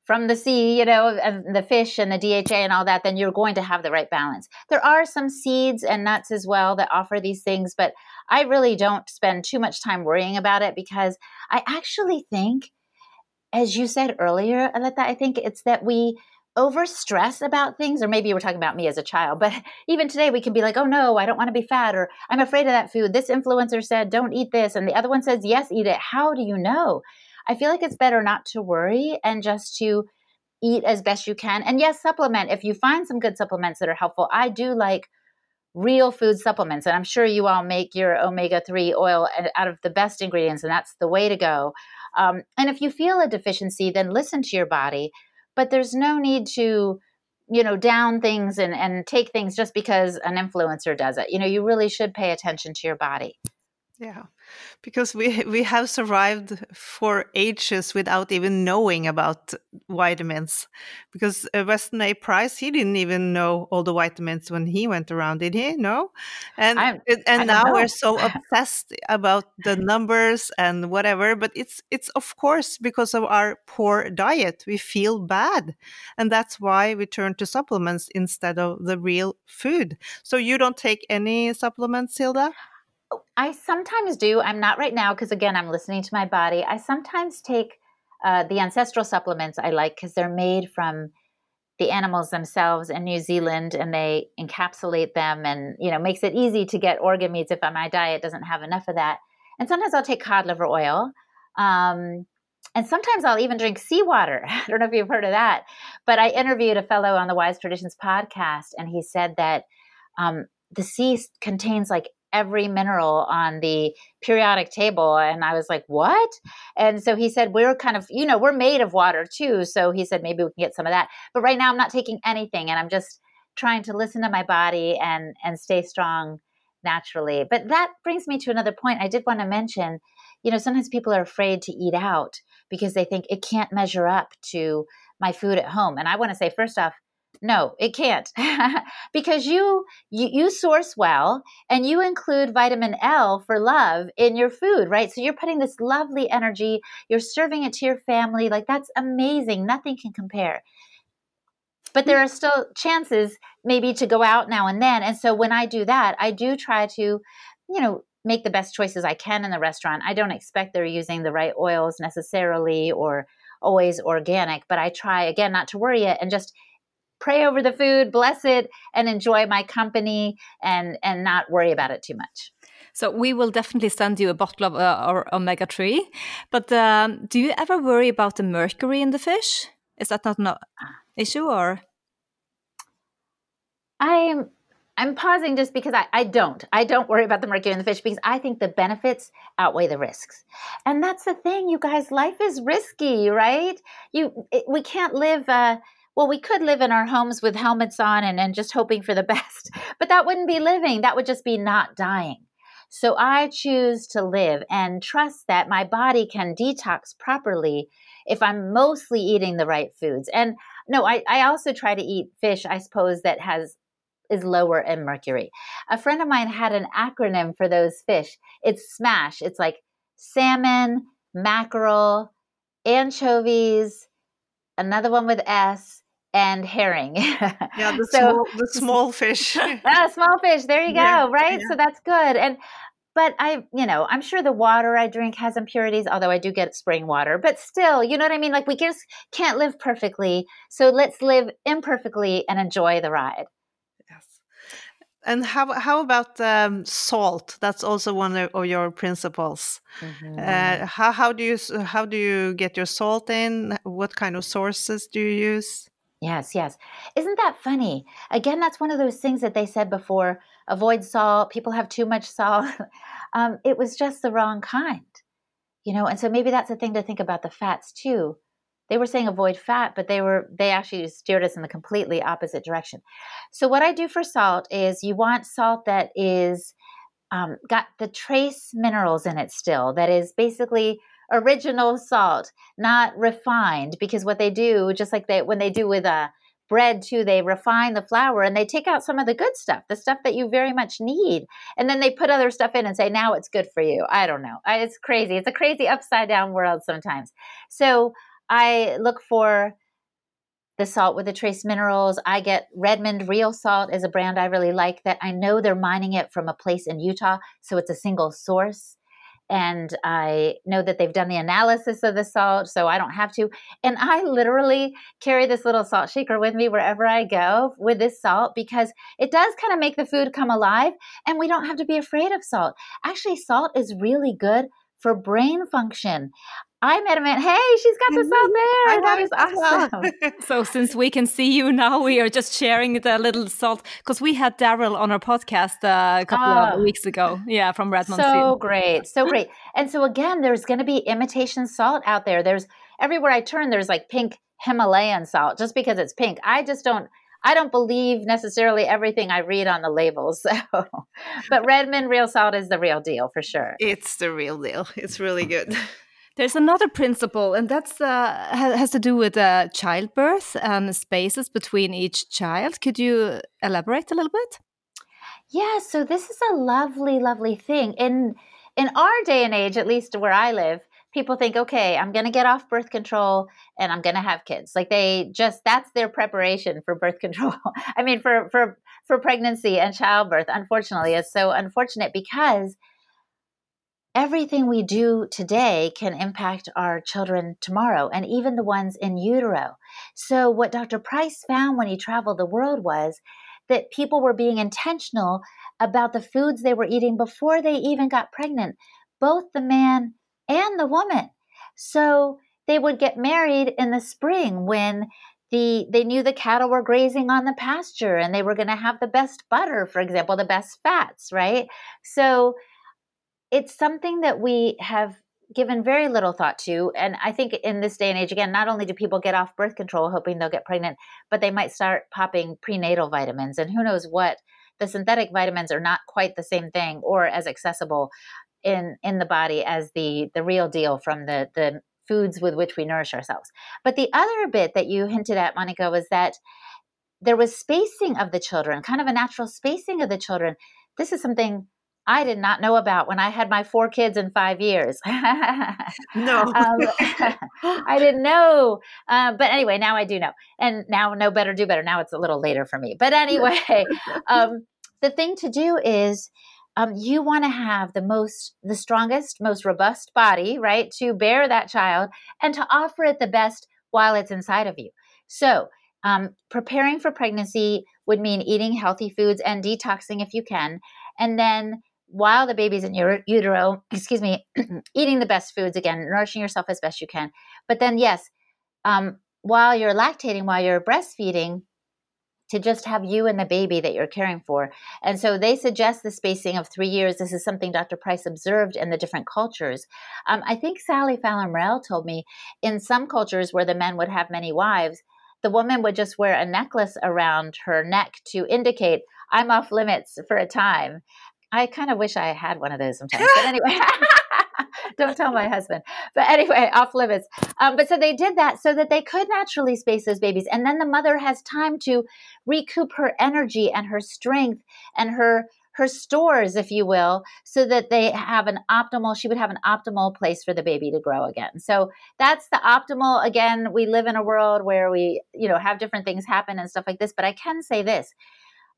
from the sea you know and the fish and the dha and all that then you're going to have the right balance. There are some seeds and nuts as well that offer these things but i really don't spend too much time worrying about it because i actually think as you said earlier, Aletta, I think it's that we over stress about things, or maybe you were talking about me as a child, but even today we can be like, oh no, I don't want to be fat, or I'm afraid of that food. This influencer said, don't eat this, and the other one says, yes, eat it. How do you know? I feel like it's better not to worry and just to eat as best you can. And yes, supplement. If you find some good supplements that are helpful, I do like real food supplements. And I'm sure you all make your omega 3 oil out of the best ingredients, and that's the way to go. Um, and if you feel a deficiency, then listen to your body. But there's no need to, you know, down things and, and take things just because an influencer does it. You know, you really should pay attention to your body. Yeah because we we have survived for ages without even knowing about vitamins. Because uh, Weston A. Price, he didn't even know all the vitamins when he went around, did he? No, and I, and I now know. we're so obsessed about the numbers and whatever. But it's it's of course because of our poor diet, we feel bad, and that's why we turn to supplements instead of the real food. So you don't take any supplements, Hilda? I sometimes do. I'm not right now because, again, I'm listening to my body. I sometimes take uh, the ancestral supplements I like because they're made from the animals themselves in New Zealand and they encapsulate them and, you know, makes it easy to get organ meats if my diet doesn't have enough of that. And sometimes I'll take cod liver oil. Um, and sometimes I'll even drink seawater. I don't know if you've heard of that, but I interviewed a fellow on the Wise Traditions podcast, and he said that um, the sea contains like every mineral on the periodic table and i was like what? And so he said we're kind of you know we're made of water too. So he said maybe we can get some of that. But right now i'm not taking anything and i'm just trying to listen to my body and and stay strong naturally. But that brings me to another point i did want to mention. You know sometimes people are afraid to eat out because they think it can't measure up to my food at home. And i want to say first off no it can't. Because you, you you source well and you include vitamin l for love in your food right? So you're putting this lovely energy you're serving it to your family like that's amazing nothing can compare. But mm. there are still chances maybe to go out now and then and so when i do that i do try to you know make the best choices i can in the restaurant. I don't expect they're using the right oils necessarily or always organic but i try again not to worry it and just pray over the food, bless it, and enjoy my company and and not worry about it too much. So we will definitely send you a bottle of uh, omega three. But um, do you ever worry about the mercury in the fish? Is that not an issue or? I'm I'm pausing just because I, I don't. I don't worry about the mercury in the fish because I think the benefits outweigh the risks. And that's the thing, you guys. Life is risky, right? You it, we can't live. Uh, well, we could live in our homes with helmets on and, and just hoping for the best, but that wouldn't be living. That would just be not dying. So I choose to live and trust that my body can detox properly if I'm mostly eating the right foods. And no, I, I also try to eat fish, I suppose, that has is lower in mercury. A friend of mine had an acronym for those fish. It's SMASH. It's like salmon, mackerel, anchovies, another one with S, and herring. yeah, the, so, small, the small fish. ah, small fish. There you go. Yeah, right. Yeah. So that's good. And but I, you know, I'm sure the water I drink has impurities, although I do get spring water. But still, you know what I mean? Like we just can't live perfectly. So let's live imperfectly and enjoy the ride. And how how about um, salt? That's also one of your principles. Mm-hmm. Uh, how how do you how do you get your salt in? What kind of sources do you use? Yes, yes. Isn't that funny? Again, that's one of those things that they said before avoid salt, people have too much salt. um, it was just the wrong kind, you know, and so maybe that's a thing to think about the fats too. They were saying avoid fat, but they were they actually steered us in the completely opposite direction. So what I do for salt is you want salt that is um, got the trace minerals in it still. That is basically original salt, not refined, because what they do, just like they when they do with a uh, bread too, they refine the flour and they take out some of the good stuff, the stuff that you very much need, and then they put other stuff in and say now it's good for you. I don't know. It's crazy. It's a crazy upside down world sometimes. So I look for the salt with the trace minerals. I get Redmond Real Salt is a brand I really like that I know they're mining it from a place in Utah, so it's a single source and I know that they've done the analysis of the salt, so I don't have to. And I literally carry this little salt shaker with me wherever I go with this salt because it does kind of make the food come alive and we don't have to be afraid of salt. Actually, salt is really good for brain function. I met him at, hey, she's got this out there. That is awesome. so, since we can see you now, we are just sharing the little salt because we had Daryl on our podcast uh, a couple of ah. weeks ago. Yeah, from Redmond. So great. So great. And so, again, there's going to be imitation salt out there. There's everywhere I turn, there's like pink Himalayan salt just because it's pink. I just don't. I don't believe necessarily everything I read on the labels. So, but Redmond real salt is the real deal for sure. It's the real deal. It's really good. There's another principle, and that's uh, has to do with uh, childbirth and spaces between each child. Could you elaborate a little bit? Yeah, so this is a lovely, lovely thing. In in our day and age, at least where I live, people think, okay, I'm going to get off birth control and I'm going to have kids. Like they just that's their preparation for birth control. I mean, for for for pregnancy and childbirth. Unfortunately, it's so unfortunate because everything we do today can impact our children tomorrow and even the ones in utero. So, what Dr. Price found when he traveled the world was that people were being intentional about the foods they were eating before they even got pregnant, both the man and the woman. So, they would get married in the spring when the they knew the cattle were grazing on the pasture and they were going to have the best butter for example the best fats right so it's something that we have given very little thought to. And I think in this day and age, again, not only do people get off birth control hoping they'll get pregnant, but they might start popping prenatal vitamins. And who knows what? The synthetic vitamins are not quite the same thing or as accessible in in the body as the the real deal from the the foods with which we nourish ourselves. But the other bit that you hinted at, Monica, was that there was spacing of the children, kind of a natural spacing of the children. This is something I did not know about when I had my four kids in five years. no, um, I didn't know. Uh, but anyway, now I do know, and now know better, do better. Now it's a little later for me. But anyway, um, the thing to do is. Um, you want to have the most, the strongest, most robust body, right, to bear that child and to offer it the best while it's inside of you. So, um, preparing for pregnancy would mean eating healthy foods and detoxing if you can. And then while the baby's in your utero, excuse me, eating the best foods again, nourishing yourself as best you can. But then, yes, um, while you're lactating, while you're breastfeeding, to just have you and the baby that you're caring for. And so they suggest the spacing of three years. This is something Dr. Price observed in the different cultures. Um, I think Sally Fallon Morell told me in some cultures where the men would have many wives, the woman would just wear a necklace around her neck to indicate, I'm off limits for a time I kind of wish I had one of those sometimes. But anyway. Don't tell my husband. But anyway, off limits. Um, but so they did that so that they could naturally space those babies. And then the mother has time to recoup her energy and her strength and her her stores, if you will, so that they have an optimal, she would have an optimal place for the baby to grow again. So that's the optimal. Again, we live in a world where we, you know, have different things happen and stuff like this. But I can say this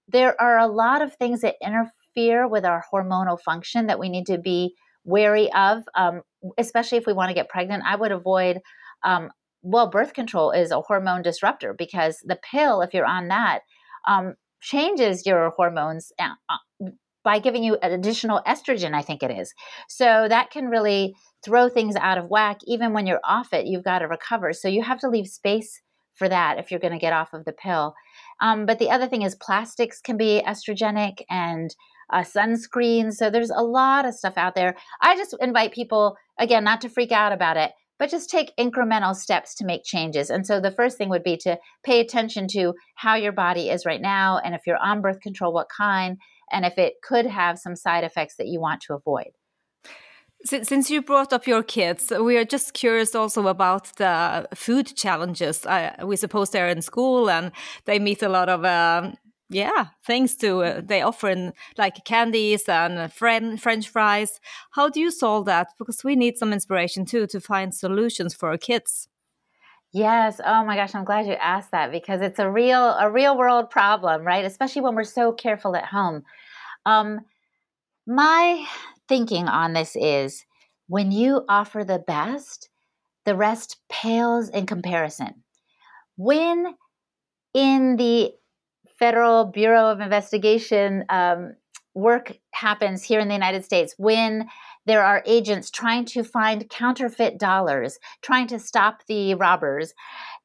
there are a lot of things that interfere with our hormonal function that we need to be wary of, um, especially if we want to get pregnant. I would avoid, um, well, birth control is a hormone disruptor because the pill, if you're on that, um, changes your hormones uh, uh, by giving you additional estrogen, I think it is. So that can really throw things out of whack. Even when you're off it, you've got to recover. So you have to leave space for that if you're going to get off of the pill. Um, but the other thing is plastics can be estrogenic and uh, sunscreen. So there's a lot of stuff out there. I just invite people, again, not to freak out about it, but just take incremental steps to make changes. And so the first thing would be to pay attention to how your body is right now. And if you're on birth control, what kind, and if it could have some side effects that you want to avoid. Since you brought up your kids, we are just curious also about the food challenges. we suppose they're in school and they meet a lot of um, yeah things to uh, they offer like candies and french fries. How do you solve that? Because we need some inspiration too to find solutions for our kids. Yes. Oh my gosh i'm glad you asked that because it's a real a real world problem right? Especially when we're so careful at home. Um my thinking on this is when you offer the best the rest pales in comparison. When in the Federal Bureau of Investigation um, work happens here in the United States when there are agents trying to find counterfeit dollars, trying to stop the robbers.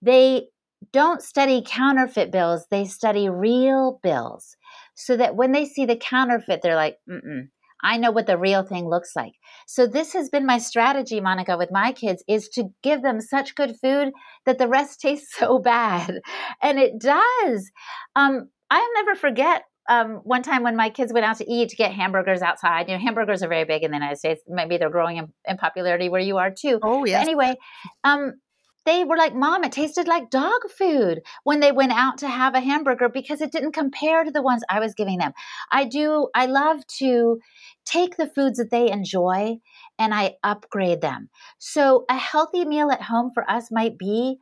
They don't study counterfeit bills, they study real bills. So that when they see the counterfeit, they're like, mm I know what the real thing looks like. So this has been my strategy, Monica, with my kids is to give them such good food that the rest tastes so bad. And it does. Um, I'll never forget um, one time when my kids went out to eat to get hamburgers outside. You know, hamburgers are very big in the United States. Maybe they're growing in, in popularity where you are too. Oh, yes. But anyway, um, they were like, Mom, it tasted like dog food when they went out to have a hamburger because it didn't compare to the ones I was giving them. I do, I love to take the foods that they enjoy and I upgrade them. So a healthy meal at home for us might be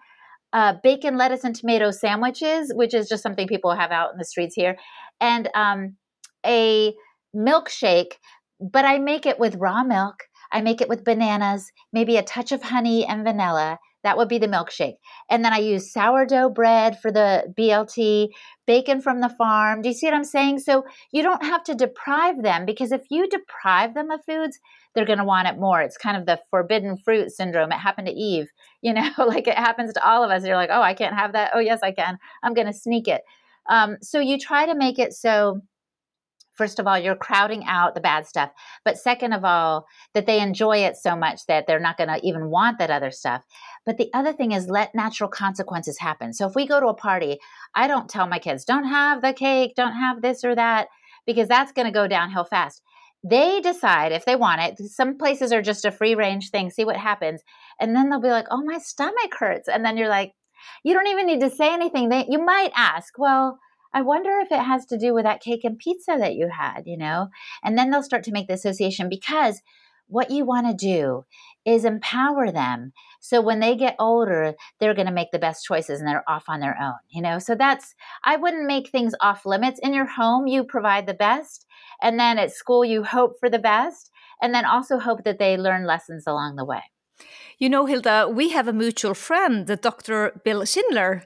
uh, bacon, lettuce, and tomato sandwiches, which is just something people have out in the streets here, and um, a milkshake, but I make it with raw milk. I make it with bananas, maybe a touch of honey and vanilla, that would be the milkshake. And then I use sourdough bread for the BLT, bacon from the farm. Do you see what I'm saying? So you don't have to deprive them because if you deprive them of foods, they're going to want it more. It's kind of the forbidden fruit syndrome. It happened to Eve, you know, like it happens to all of us. You're like, oh, I can't have that. Oh, yes, I can. I'm going to sneak it. Um, so you try to make it so first of all, you're crowding out the bad stuff. But second of all, that they enjoy it so much that they're not going to even want that other stuff. But the other thing is let natural consequences happen. So if we go to a party, I don't tell my kids, don't have the cake, don't have this or that, because that's going to go downhill fast. They decide if they want it. Some places are just a free range thing, see what happens. And then they'll be like, oh, my stomach hurts. And then you're like, you don't even need to say anything. They, you might ask, well, I wonder if it has to do with that cake and pizza that you had, you know? And then they'll start to make the association because what you want to do is empower them. So when they get older, they're going to make the best choices and they're off on their own, you know? So that's, I wouldn't make things off limits. In your home, you provide the best. And then at school, you hope for the best. And then also hope that they learn lessons along the way. You know, Hilda, we have a mutual friend, the Dr. Bill Schindler.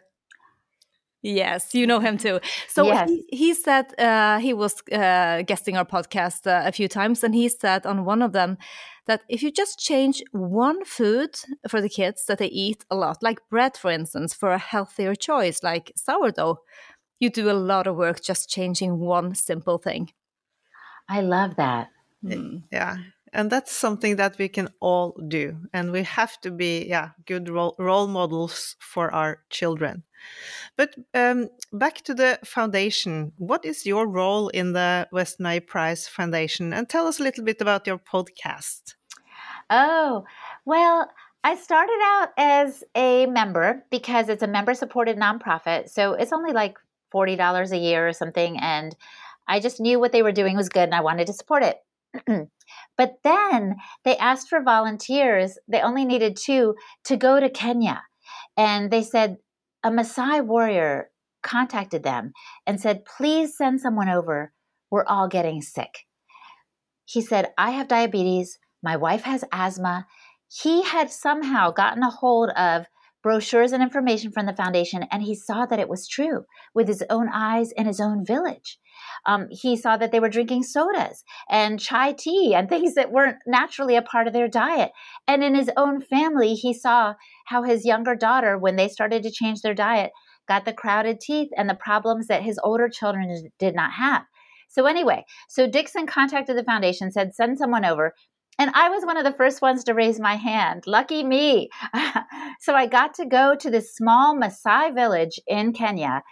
Yes, you know him too. So yes. he, he, said uh, he was uh, guesting our podcast uh, a few times, and he said on one of them that if you just change one food for the kids that they eat a lot, like bread, for instance, for a healthier choice like sourdough, you do a lot of work just changing one simple thing. I love that. Mm. Yeah. and that's something that we can all do and we have to be yeah good role, role models for our children but um, back to the foundation what is your role in the weston a Price foundation and tell us a little bit about your podcast oh well I started out as a member because it's a member supported nonprofit. So it's only like $40 a year or something. And I just knew what they were doing was good and I wanted to support it. but then they asked for volunteers. They only needed two to go to Kenya. And they said a Maasai warrior contacted them and said, please send someone over. We're all getting sick. He said, I have diabetes. My wife has asthma. He had somehow gotten a hold of brochures and information from the foundation, and he saw that it was true with his own eyes in his own village. Um, he saw that they were drinking sodas and chai tea and things that weren't naturally a part of their diet. And in his own family, he saw how his younger daughter, when they started to change their diet, got the crowded teeth and the problems that his older children did not have. So, anyway, so Dixon contacted the foundation, said, send someone over. And I was one of the first ones to raise my hand. Lucky me. so I got to go to this small Maasai village in Kenya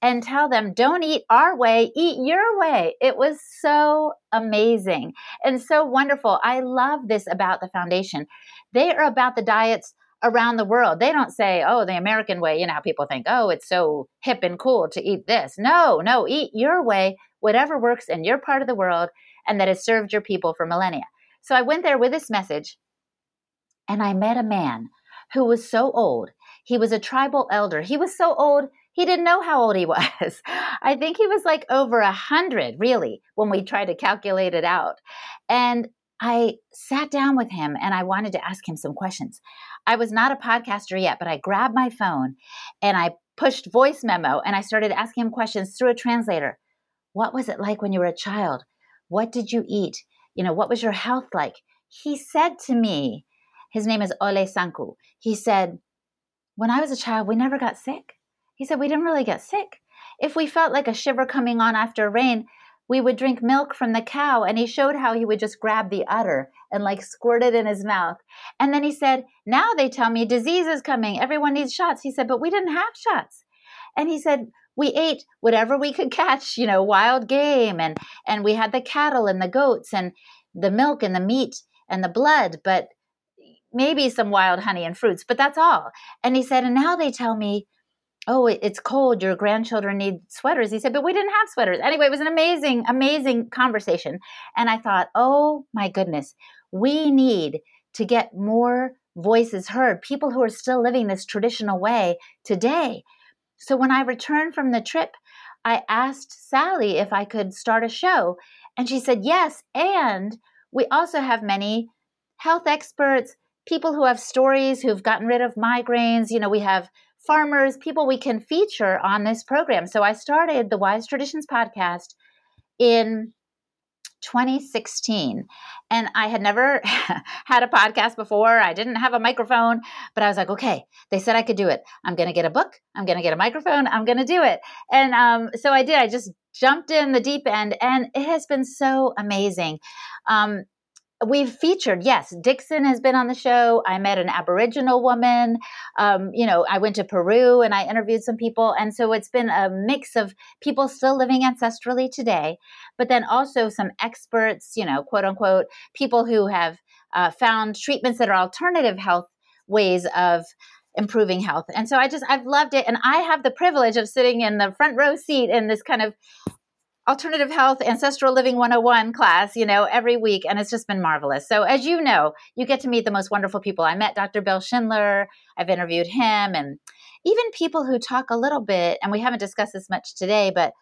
and tell them, don't eat our way, eat your way. It was so amazing and so wonderful. I love this about the foundation. They are about the diets around the world. They don't say, oh, the American way. You know how people think, oh, it's so hip and cool to eat this. No, no, eat your way, whatever works in your part of the world and that has served your people for millennia. So I went there with this message and I met a man who was so old. He was a tribal elder. He was so old, he didn't know how old he was. I think he was like over a hundred, really, when we tried to calculate it out. And I sat down with him and I wanted to ask him some questions. I was not a podcaster yet, but I grabbed my phone and I pushed voice memo and I started asking him questions through a translator. What was it like when you were a child? What did you eat? You know, what was your health like? He said to me, his name is Ole Sanku. He said, When I was a child, we never got sick. He said, We didn't really get sick. If we felt like a shiver coming on after rain, we would drink milk from the cow. And he showed how he would just grab the udder and like squirt it in his mouth. And then he said, Now they tell me disease is coming. Everyone needs shots. He said, But we didn't have shots. And he said, we ate whatever we could catch, you know, wild game and and we had the cattle and the goats and the milk and the meat and the blood, but maybe some wild honey and fruits, but that's all. And he said, and now they tell me, oh, it's cold. Your grandchildren need sweaters. He said, but we didn't have sweaters. Anyway, it was an amazing, amazing conversation. And I thought, oh my goodness, we need to get more voices heard, people who are still living this traditional way today. So when I returned from the trip, I asked Sally if I could start a show. And she said, yes. And we also have many health experts, people who have stories who've gotten rid of migraines. You know, we have farmers, people we can feature on this program. So I started the Wise Traditions podcast in 2016. And I had never had a podcast before. I didn't have a microphone, but I was like, okay, they said I could do it. I'm going to get a book. I'm going to get a microphone. I'm going to do it. And um, so I did. I just jumped in the deep end, and it has been so amazing. Um, we've featured yes dixon has been on the show. I met an aboriginal woman. Um, you know i went to peru and i interviewed some people. And so it's been a mix of people still living ancestrally today but then also some experts you know quote unquote people who have uh, found treatments that are alternative health ways of improving health. And so i just i've loved it. And i have the privilege of sitting in the front row seat in this kind of alternative health ancestral living 101 class you know every week and it's just been marvelous. So as you know you get to meet the most wonderful people. I met dr bill schindler. I've interviewed him and even people who talk a little bit and we haven't discussed this much today but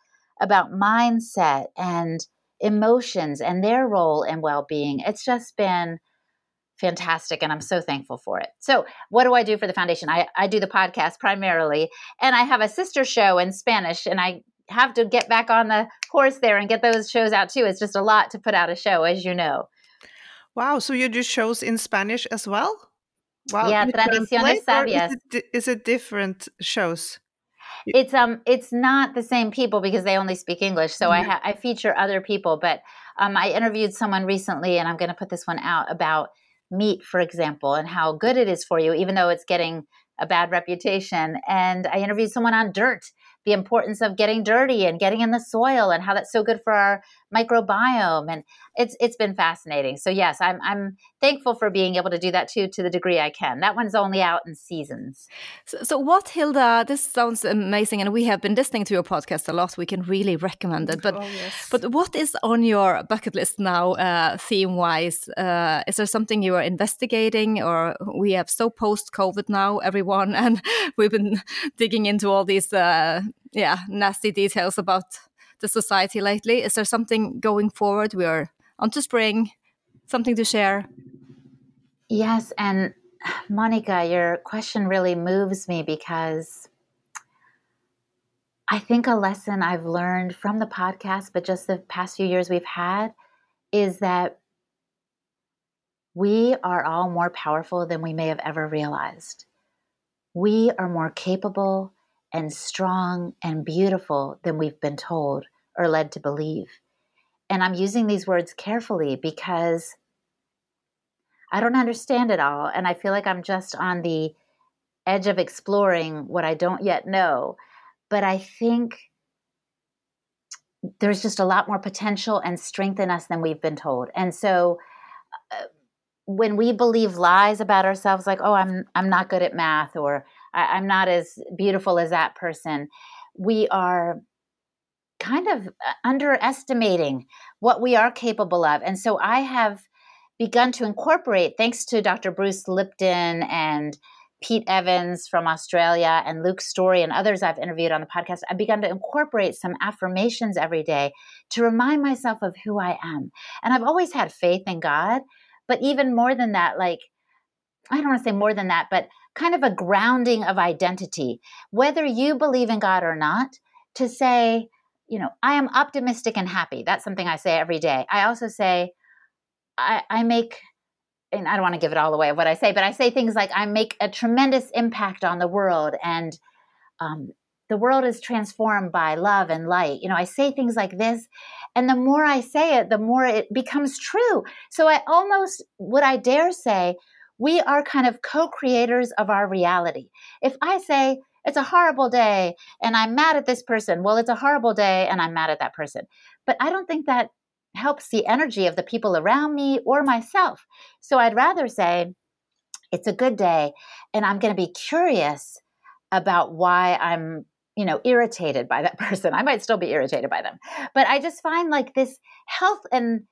about mindset and emotions and their role in well-being. It's just been fantastic and i'm so thankful for it. So what do i do for the foundation? I, I do the podcast primarily and i have a sister show in spanish and i have to get back on the horse there and get those shows out too. It's just a lot to put out a show, as you know. Wow. So you do shows in Spanish as well? Wow. Yeah, Tradiciones Sabias. Is it, is it different shows? it's um it's not the same people because they only speak English. So I ha- I feature other people, but um, I interviewed someone recently, and I'm going to put this one out about meat, for example, and how good it is for you, even though it's getting a bad reputation. And I interviewed someone on dirt the importance of getting dirty and getting in the soil and how that's so good for our microbiome. And it's it's been fascinating. So yes i'm i'm thankful for being able to do that too to the degree i can. That one's only out in seasons. So, so what hilda this sounds amazing and we have been listening to your podcast a lot. We can really recommend it. But oh, yes. but what is on your bucket list now uh, theme wise uh, is there something you are investigating or we have so post covid now everyone and we've been digging into all these uh, yeah nasty details about the society lately? Is there something going forward? We are onto spring, something to share. Yes, and Monica, your question really moves me because I think a lesson I've learned from the podcast, but just the past few years we've had, is that we are all more powerful than we may have ever realized. We are more capable and strong and beautiful than we've been told or led to believe. And I'm using these words carefully because I don't understand it all. And I feel like I'm just on the edge of exploring what I don't yet know. But I think there's just a lot more potential and strength in us than we've been told. And so uh, when we believe lies about ourselves, like, oh, I'm, I'm not good at math or I, I'm not as beautiful as that person, we are kind of uh, underestimating what we are capable of. And so I have begun to incorporate, thanks to Dr. Bruce Lipton and Pete Evans from Australia and Luke Storey and others I've interviewed on the podcast, I've begun to incorporate some affirmations every day to remind myself of who I am. And I've always had faith in God, but even more than that, like, I don't want to say more than that, but kind of a grounding of identity. Whether you believe in God or not, to say, you know, I am optimistic and happy. That's something I say every day. I also say, I, I make, and I don't want to give it all away of what I say, but I say things like, I make a tremendous impact on the world and um, the world is transformed by love and light. You know, I say things like this, and the more I say it, the more it becomes true. So I almost, would I dare say, we are kind of co creators of our reality. If I say, it's a horrible day and I'm mad at this person. Well, it's a horrible day and I'm mad at that person. But I don't think that helps the energy of the people around me or myself. So I'd rather say, it's a good day and I'm going to be curious about why I'm, you know, irritated by that person. I might still be irritated by them. But I just find like this health and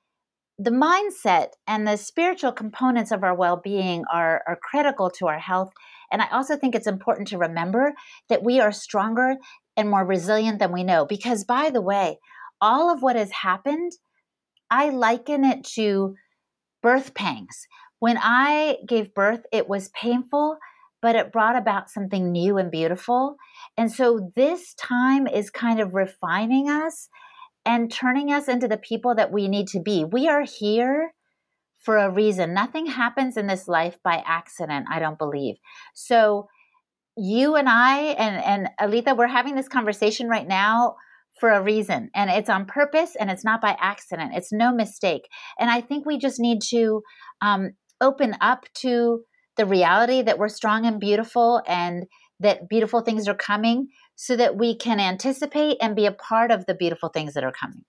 the mindset and the spiritual components of our well-being are, are critical to our health and I also think it's important to remember that we are stronger and more resilient than we know. Because, by the way, all of what has happened, I liken it to birth pangs. When I gave birth, it was painful, but it brought about something new and beautiful. And so this time is kind of refining us and turning us into the people that we need to be. We are here for a reason. Nothing happens in this life by accident, I don't believe. So you and I and and Alita, we're having this conversation right now for a reason and it's on purpose and it's not by accident. It's no mistake. And I think we just need to um, open up to the reality that we're strong and beautiful and that beautiful things are coming so that we can anticipate and be a part of the beautiful things that are coming.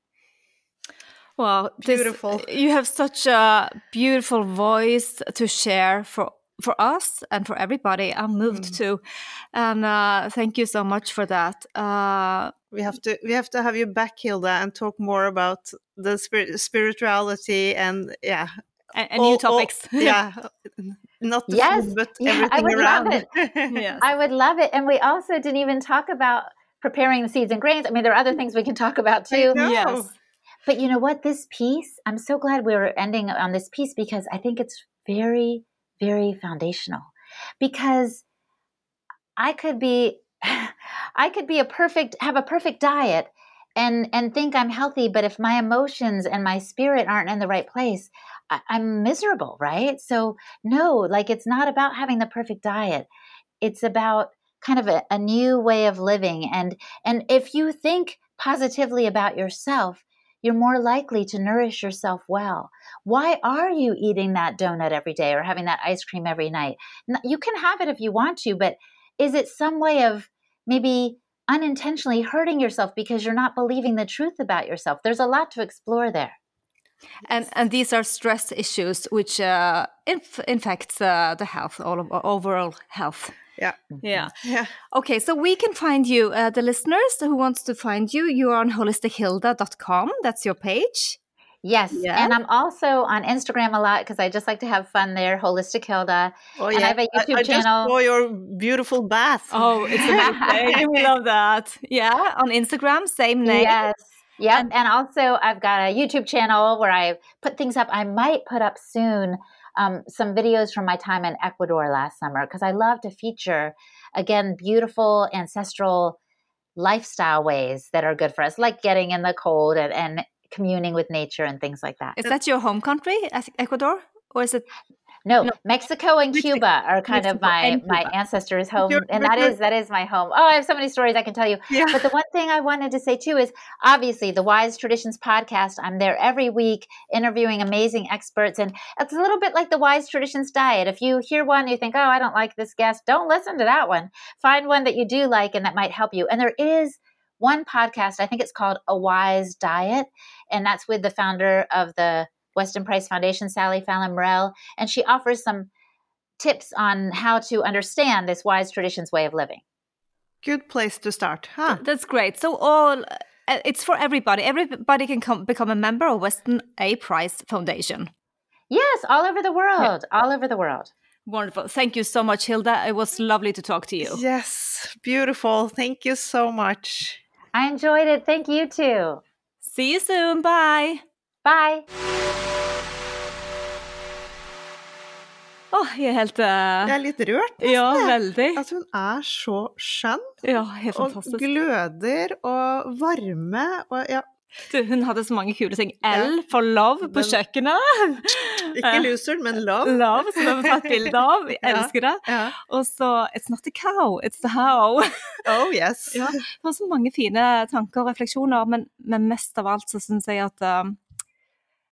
Well, beautiful. This, you have such a beautiful voice to share for for us and for everybody. I'm moved mm. too, and uh, thank you so much for that. Uh, we have to we have to have you back, Hilda, and talk more about the spirit, spirituality and yeah, and, and all, new topics. All, yeah, not the yes. food, but yeah, everything around. yes. I would love it, and we also didn't even talk about preparing the seeds and grains. I mean, there are other things we can talk about too. Yes. But you know what? This piece, I'm so glad we were ending on this piece because I think it's very, very foundational. Because I could be, I could be a perfect, have a perfect diet and and think I'm healthy, but if my emotions and my spirit aren't in the right place, I, I'm miserable, right? So no, like it's not about having the perfect diet. It's about kind of a, a new way of living. And and if you think positively about yourself, you're more likely to nourish yourself well. Why are you eating that donut every day or having that ice cream every night? You can have it if you want to, but is it some way of maybe unintentionally hurting yourself because you're not believing the truth about yourself? There's a lot to explore there. And and these are stress issues which uh, inf infects uh, the health, all of, overall health. Yeah. Yeah. Yeah. Okay, so we can find you, uh, the listeners who wants to find you, you are on holistichilda.com. That's your page. Yes. Yeah. And I'm also on Instagram a lot because I just like to have fun there, Holistic Hilda. Oh, And I have a YouTube I, I just channel. saw your beautiful bath. Oh, it's amazing. we love that. Yeah, on Instagram, same name. Yes. Yep. And- And, also, I've got a YouTube channel where I put things up. I might put up soon um, some videos from my time in Ecuador last summer because I love to feature, again, beautiful ancestral lifestyle ways that are good for us, like getting in the cold and, and communing with nature and things like that. Is that your home country, Ecuador? Or is it? No, No. Mexico and Mexico- Cuba are kind of my my ancestors' home, You're- and that is that is my home. Oh, I have so many stories I can tell you. Yeah. But the one thing I wanted to say too is obviously the Wise Traditions podcast. I'm there every week interviewing amazing experts, and it's a little bit like the Wise Traditions diet. If you hear one, you think, oh, I don't like this guest, don't listen to that one. Find one that you do like and that might help you. And there is one podcast, I think it's called A Wise Diet, and that's with the founder of the Weston Price Foundation, Sally Fallon Morell, and she offers some tips on how to understand this Wise Traditions way of living. Good place to start. Huh? That's great. So all uh, it's for everybody. Everybody can come, become a member of Weston A. Price Foundation. Yes, all over the world, all over the world. Wonderful. Thank you so much, Hilda. It was lovely to talk to you. Yes, beautiful. Thank you so much. I enjoyed it. Thank you too. See you soon. Bye. Bye. Åh, jeg er helt uh, Jeg er litt rørt. Ja, nesten, jeg. veldig. Altså, hun er så skjønn Ja, helt og fantastisk. gløder og varme og ja, Du, hun hadde så mange kule ting. L for love på kjøkkenet. ikke loseren, men love. Love, som vi har tatt bilde av. Jeg elsker det. Ja. Og så It's not the cow, it's the how. Oh yes. Ja. Det var så mange fine tanker og refleksjoner, men, men mest av alt så syns jeg at um,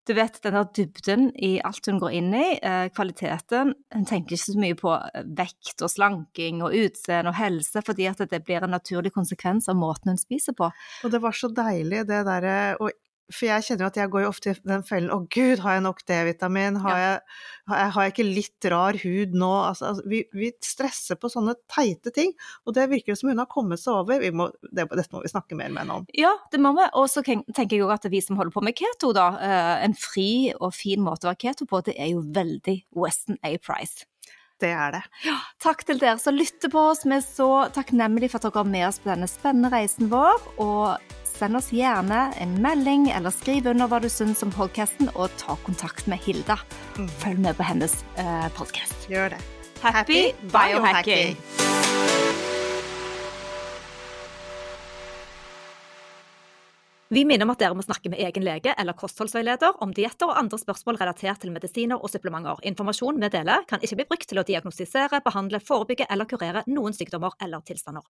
du vet den der dybden i alt hun går inn i, eh, kvaliteten Hun tenker ikke så mye på eh, vekt og slanking og utseende og helse, fordi at det blir en naturlig konsekvens av måten hun spiser på. Og det var så deilig, det derre og- For jeg kjenner jo at jeg går jo ofte i den fellen Å gud, har jeg nok D-vitamin? Har, har, jeg, har jeg ikke litt rar hud nå? Altså, altså, vi, vi stresser på sånne teite ting, og det virker som hun har kommet seg over. Vi må, det, dette må vi snakke mer med henne om. Ja, det må vi. Og så tenker jeg jo at vi som holder på med keto, da, eh, en fri og fin måte å være keto på, det er jo veldig Weston A. Price. Det er det. Ja, Takk til dere som lytter på oss. Vi er så takknemlige for at dere er med oss på denne spennende reisen vår. Og send oss gjerne en melding eller skriv under hva du syns om podkasten, og ta kontakt med Hilda. Følg med på hennes uh, podkast. Gjør det. Happy biohacking! Vi minner om at dere må snakke med egen lege eller kostholdsveileder om dietter og andre spørsmål relatert til medisiner og supplementer. Informasjon vi deler kan ikke bli brukt til å diagnostisere, behandle, forebygge eller kurere noen sykdommer eller tilstander.